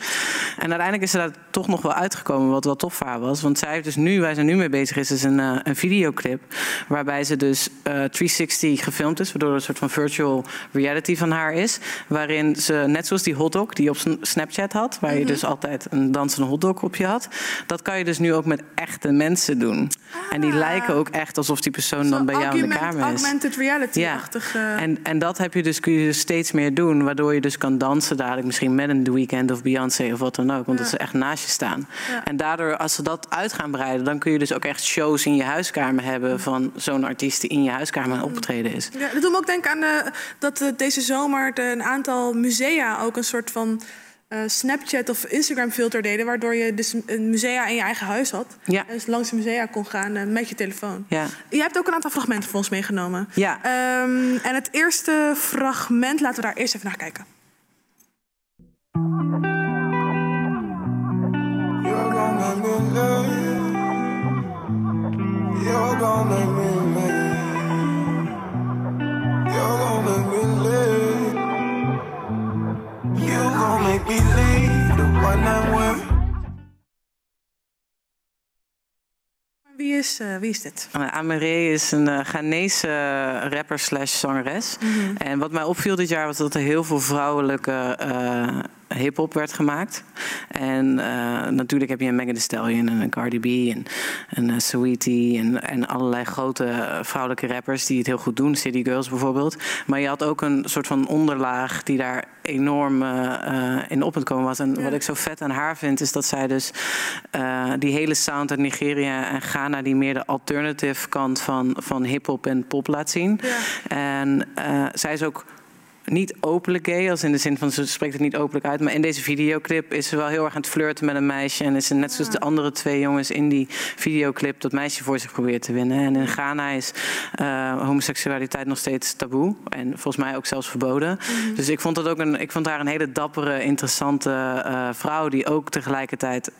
En uiteindelijk is ze daar toch nog wel uitgekomen, wat wel tof voor haar was. Want zij heeft dus nu, waar ze nu mee bezig is, is een, eh, een videoclip. Waarbij ze dus eh 360 gefilmd is, waardoor er een soort van virtual reality van haar is. Waarin ze, net zoals die hotdog die op Sn- Snapchat had, waar je Mhm. Dus altijd een dansende hotdog op je had. Dat kan je dus nu ook met echte mensen doen. En die lijken ook echt alsof die persoon dan bij jou in de Ah. Kamer is. Augmented reality-achtig. eh, En, en dat heb je dus, kun je dus steeds meer doen, waardoor je dus kan dansen dadelijk misschien met een The Weeknd of Beyoncé of wat dan ook, want Ja. dat ze echt naast je staan. Ja. En daardoor, als ze dat uit gaan breiden, dan kun je dus ook echt shows in je huiskamer hebben van zo'n artiest die in je huiskamer aan optreden is. Ja, dat doet me ook denken aan de, dat eh, deze zomer de, een aantal musea ook een soort van eh, Snapchat of Instagram filter deden, waardoor je dus een musea in je eigen huis had. Ja. Dus langs de musea kon gaan eh, met je telefoon. Ja. Je hebt ook een aantal fragmenten voor ons meegenomen. Ja. Ehm, en het eerste fragment, laten we daar eerst even naar kijken. You're gonna is, eh, wie is dit? Uh, Amaree is een uh, Ghanese rapper slash zangeres. Mhm. En wat mij opviel dit jaar was dat er heel veel vrouwelijke hip-hop werd gemaakt. En uh, natuurlijk heb je een Megan Thee Stallion en een Cardi B en een uh, Saweetie en, en allerlei grote vrouwelijke rappers die het heel goed doen. City Girls bijvoorbeeld. Maar je had ook een soort van onderlaag die daar enorm uh, in op het komen was. En ja. wat ik zo vet aan haar vind is dat zij dus uh, die hele sound uit Nigeria en Ghana die meer de alternative kant van, van hip-hop en pop laat zien. Ja. En zij is ook niet openlijk gay, als in de zin van ze spreekt het niet openlijk uit. Maar in deze videoclip is ze wel heel erg aan het flirten met een meisje. En is ze net zoals de andere twee jongens in die videoclip dat meisje voor zich probeert te winnen. En in Ghana is uh, homoseksualiteit nog steeds taboe. En volgens mij ook zelfs verboden. Mm -hmm. Dus ik vond, dat ook een, ik vond haar een hele dappere, interessante uh, vrouw die ook tegelijkertijd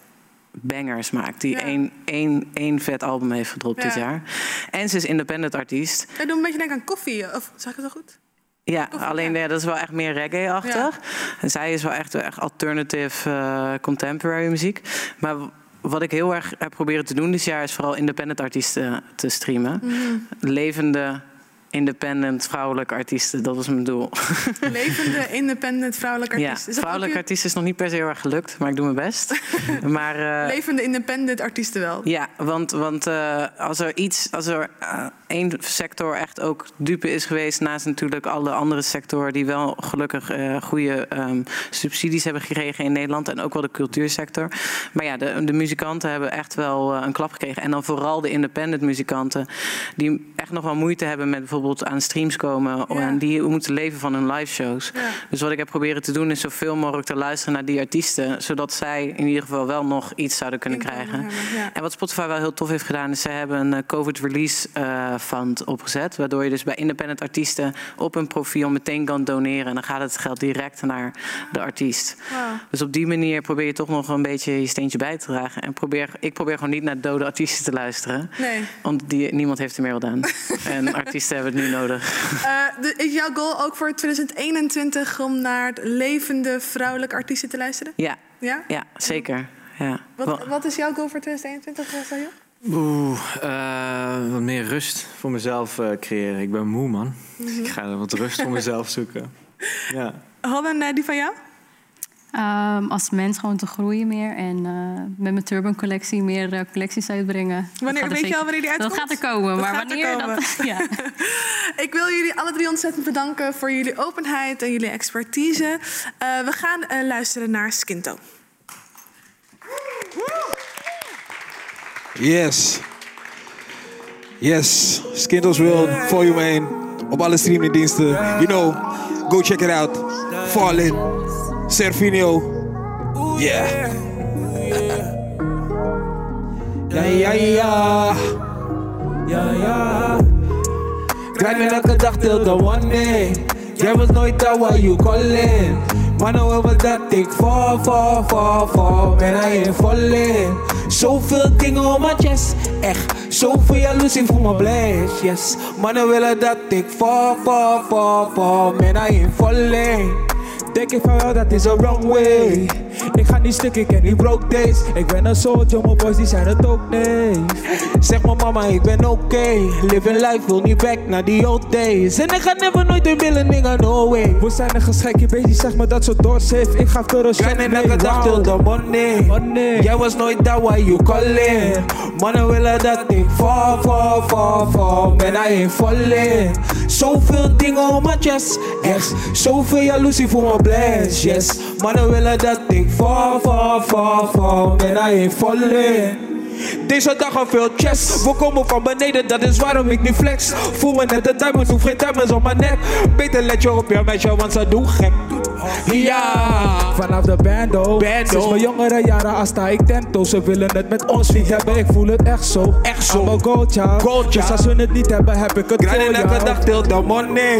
bangers maakt. Die ja. één, één, één vet album heeft gedropt ja. dit jaar. En ze is independent artiest. Jij doet een beetje denken aan koffie. Of zeg ik het wel goed? Ja, alleen ja. dat is wel echt meer reggae-achtig. En zij is wel echt, echt alternative uh, contemporary muziek. Maar wat ik heel erg heb proberen te doen dit jaar... is vooral independent artiesten te streamen. Mm. Levende independent vrouwelijke artiesten, dat was mijn doel. Levende <laughs> independent vrouwelijke artiesten. Ja, vrouwelijke je... artiesten is nog niet per se heel erg gelukt, maar ik doe mijn best. <laughs> maar, uh, Levende independent artiesten wel. Ja, want, want uh, als er iets, als er uh, één sector echt ook dupe is geweest, naast natuurlijk alle andere sectoren die wel gelukkig goede um, subsidies hebben gekregen in Nederland en ook wel de cultuursector. Maar ja, de, de muzikanten hebben echt wel een klap gekregen. En dan vooral de independent muzikanten, die echt nog wel moeite hebben met bijvoorbeeld bijvoorbeeld aan streams komen. En die moeten leven van hun live shows. Dus wat ik heb proberen te doen is zoveel mogelijk te luisteren naar die artiesten. Zodat zij in ieder geval wel nog iets zouden kunnen krijgen. En wat Spotify wel heel tof heeft gedaan, is ze hebben een eh, COVID release eh, fund opgezet. Waardoor je dus bij independent artiesten op hun profiel meteen kan doneren. En dan gaat het geld direct naar de artiest. Dus op die manier probeer je toch nog een beetje je steentje bij te dragen. En probeer, ik probeer gewoon niet naar dode artiesten te luisteren. Nee. Want die, niemand heeft er meer wat aan. <laughs> en artiesten hebben het nu nodig. Eh, de- is jouw goal ook voor 2021 om naar levende vrouwelijke artiesten te luisteren? Ja, Ja? ja zeker. Ja. Wat, wat is jouw goal voor 2021, eh, Sahil? Oeh, eh, wat meer rust voor mezelf eh, creëren. Ik ben moe, man. Mhm. Ik ga wat rust voor mezelf zoeken. <laughs> Ja. Hadden die van jou? Ehm, als mens gewoon te groeien meer. En eh, met mijn Turban collectie meer eh, collecties uitbrengen. Wanneer, er weet je zeker- al wanneer die uitkomt? Dat gaat er komen. Dat maar gaat er wanneer, komen. dat... <laughs> Ja. <laughs> Ik wil jullie alle drie ontzettend bedanken voor jullie openheid en jullie expertise. Eh, we gaan luisteren naar Skinto. Yes. Yes. Skittles World, voor je heen. Op alle streamingdiensten. You know, go check it out. Fallen. Serfinio. Yeah. Ja, ja, ja. Ja, ja. Krijg me elke dag till the one day. Jij was nooit daar waar you calling. Maar nou hebben dat ik val, val, val, val. Ben hij in vallen. Zoveel dingen op mijn chest. Echt, zoveel jaloezie voor mijn bless. Yes, mannen willen dat ik val, val, val, val. Ben hij in vallen. Denk ik van wel, dat is a wrong way. Ik ga niet stuk, ik ken die broke days. Ik ben een soldier, mijn boys die zijn het ook nee. Zeg maar mama, ik ben oké. Living life, wil niet back naar die old days. En ik ga never nooit weer willen, nigga, no way. We zijn een geschikje bezig, zeg maar dat ze doorsafe. Ik ga voor een shot Grinden mee, elke dag till the money. Jij was nooit daar waar you calling. Mannen willen dat ik val, val, val, val. Ben hij in vallen. Zoveel dingen op mijn chest. Echt, zoveel jaloezie voor mijn bless. Yes, mannen willen dat ik val, val, val, val. Ben in vallen. Deze dag al veel chest. We komen van beneden, dat is waarom ik niet flex. Voel me net een diamond, hoef geen diamonds op mijn nek. Beter let je op je meisje, want ze doen gek. Ja, vanaf de bando. bando. Sinds mijn jongere jaren als sta ik tento. Ze willen het met ons niet hebben, ik voel het echt zo. Echt zo. I'm a gold child. Gold Dus als we het niet hebben, heb ik het Grinden voor elke jou. dag till the money.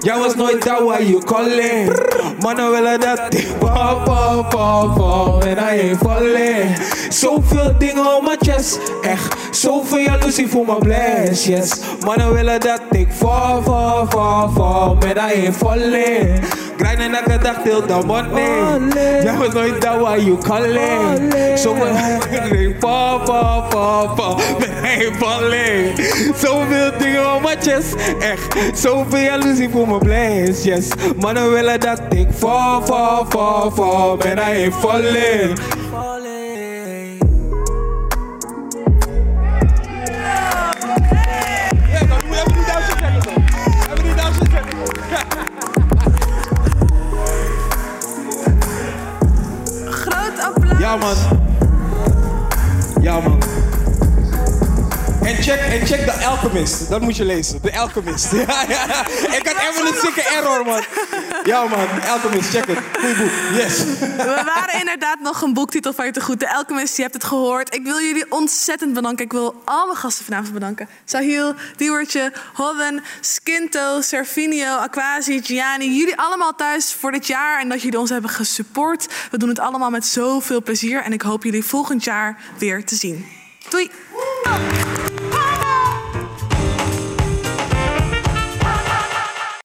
Jij was nooit daar waar you calling. Mannen willen dat ik val, val, val, val. En hij ain't vallen. Zoveel dingen op mijn chest. Echt, zoveel jaloezie voor mijn bless. Yes, mannen willen dat ik val, val, val, val. En hij ain't vallen. Grinden elke dag till the money. Jij was nooit daar waar you calling. Zoveel ik val, val, val, val. En hij ain't vallen. Zoveel dingen op mijn chest. Echt, zoveel jaloezie voor mijn bless. Yes, mannen willen dat ik val, val, val, val. Ben hij in Ja, man. Ja, man. En check, en check The Alchemist. Dat moet je lezen. The Alchemist. Ja, <laughs> ja. Ik had even een zieke error, man. Ja, man. Alchemist, check het. Goeie boek. Yes. We waren inderdaad nog een boektitel van je te goed. De Alchemist, je hebt het gehoord. Ik wil jullie ontzettend bedanken. Ik wil al mijn gasten vanavond bedanken. Sahil, Diewertje, Hodden, Skinto, Servinio, Aquasi, Gianni. Jullie allemaal thuis voor dit jaar en dat jullie ons hebben gesupport. We doen het allemaal met zoveel plezier en ik hoop jullie volgend jaar weer te zien. Doei!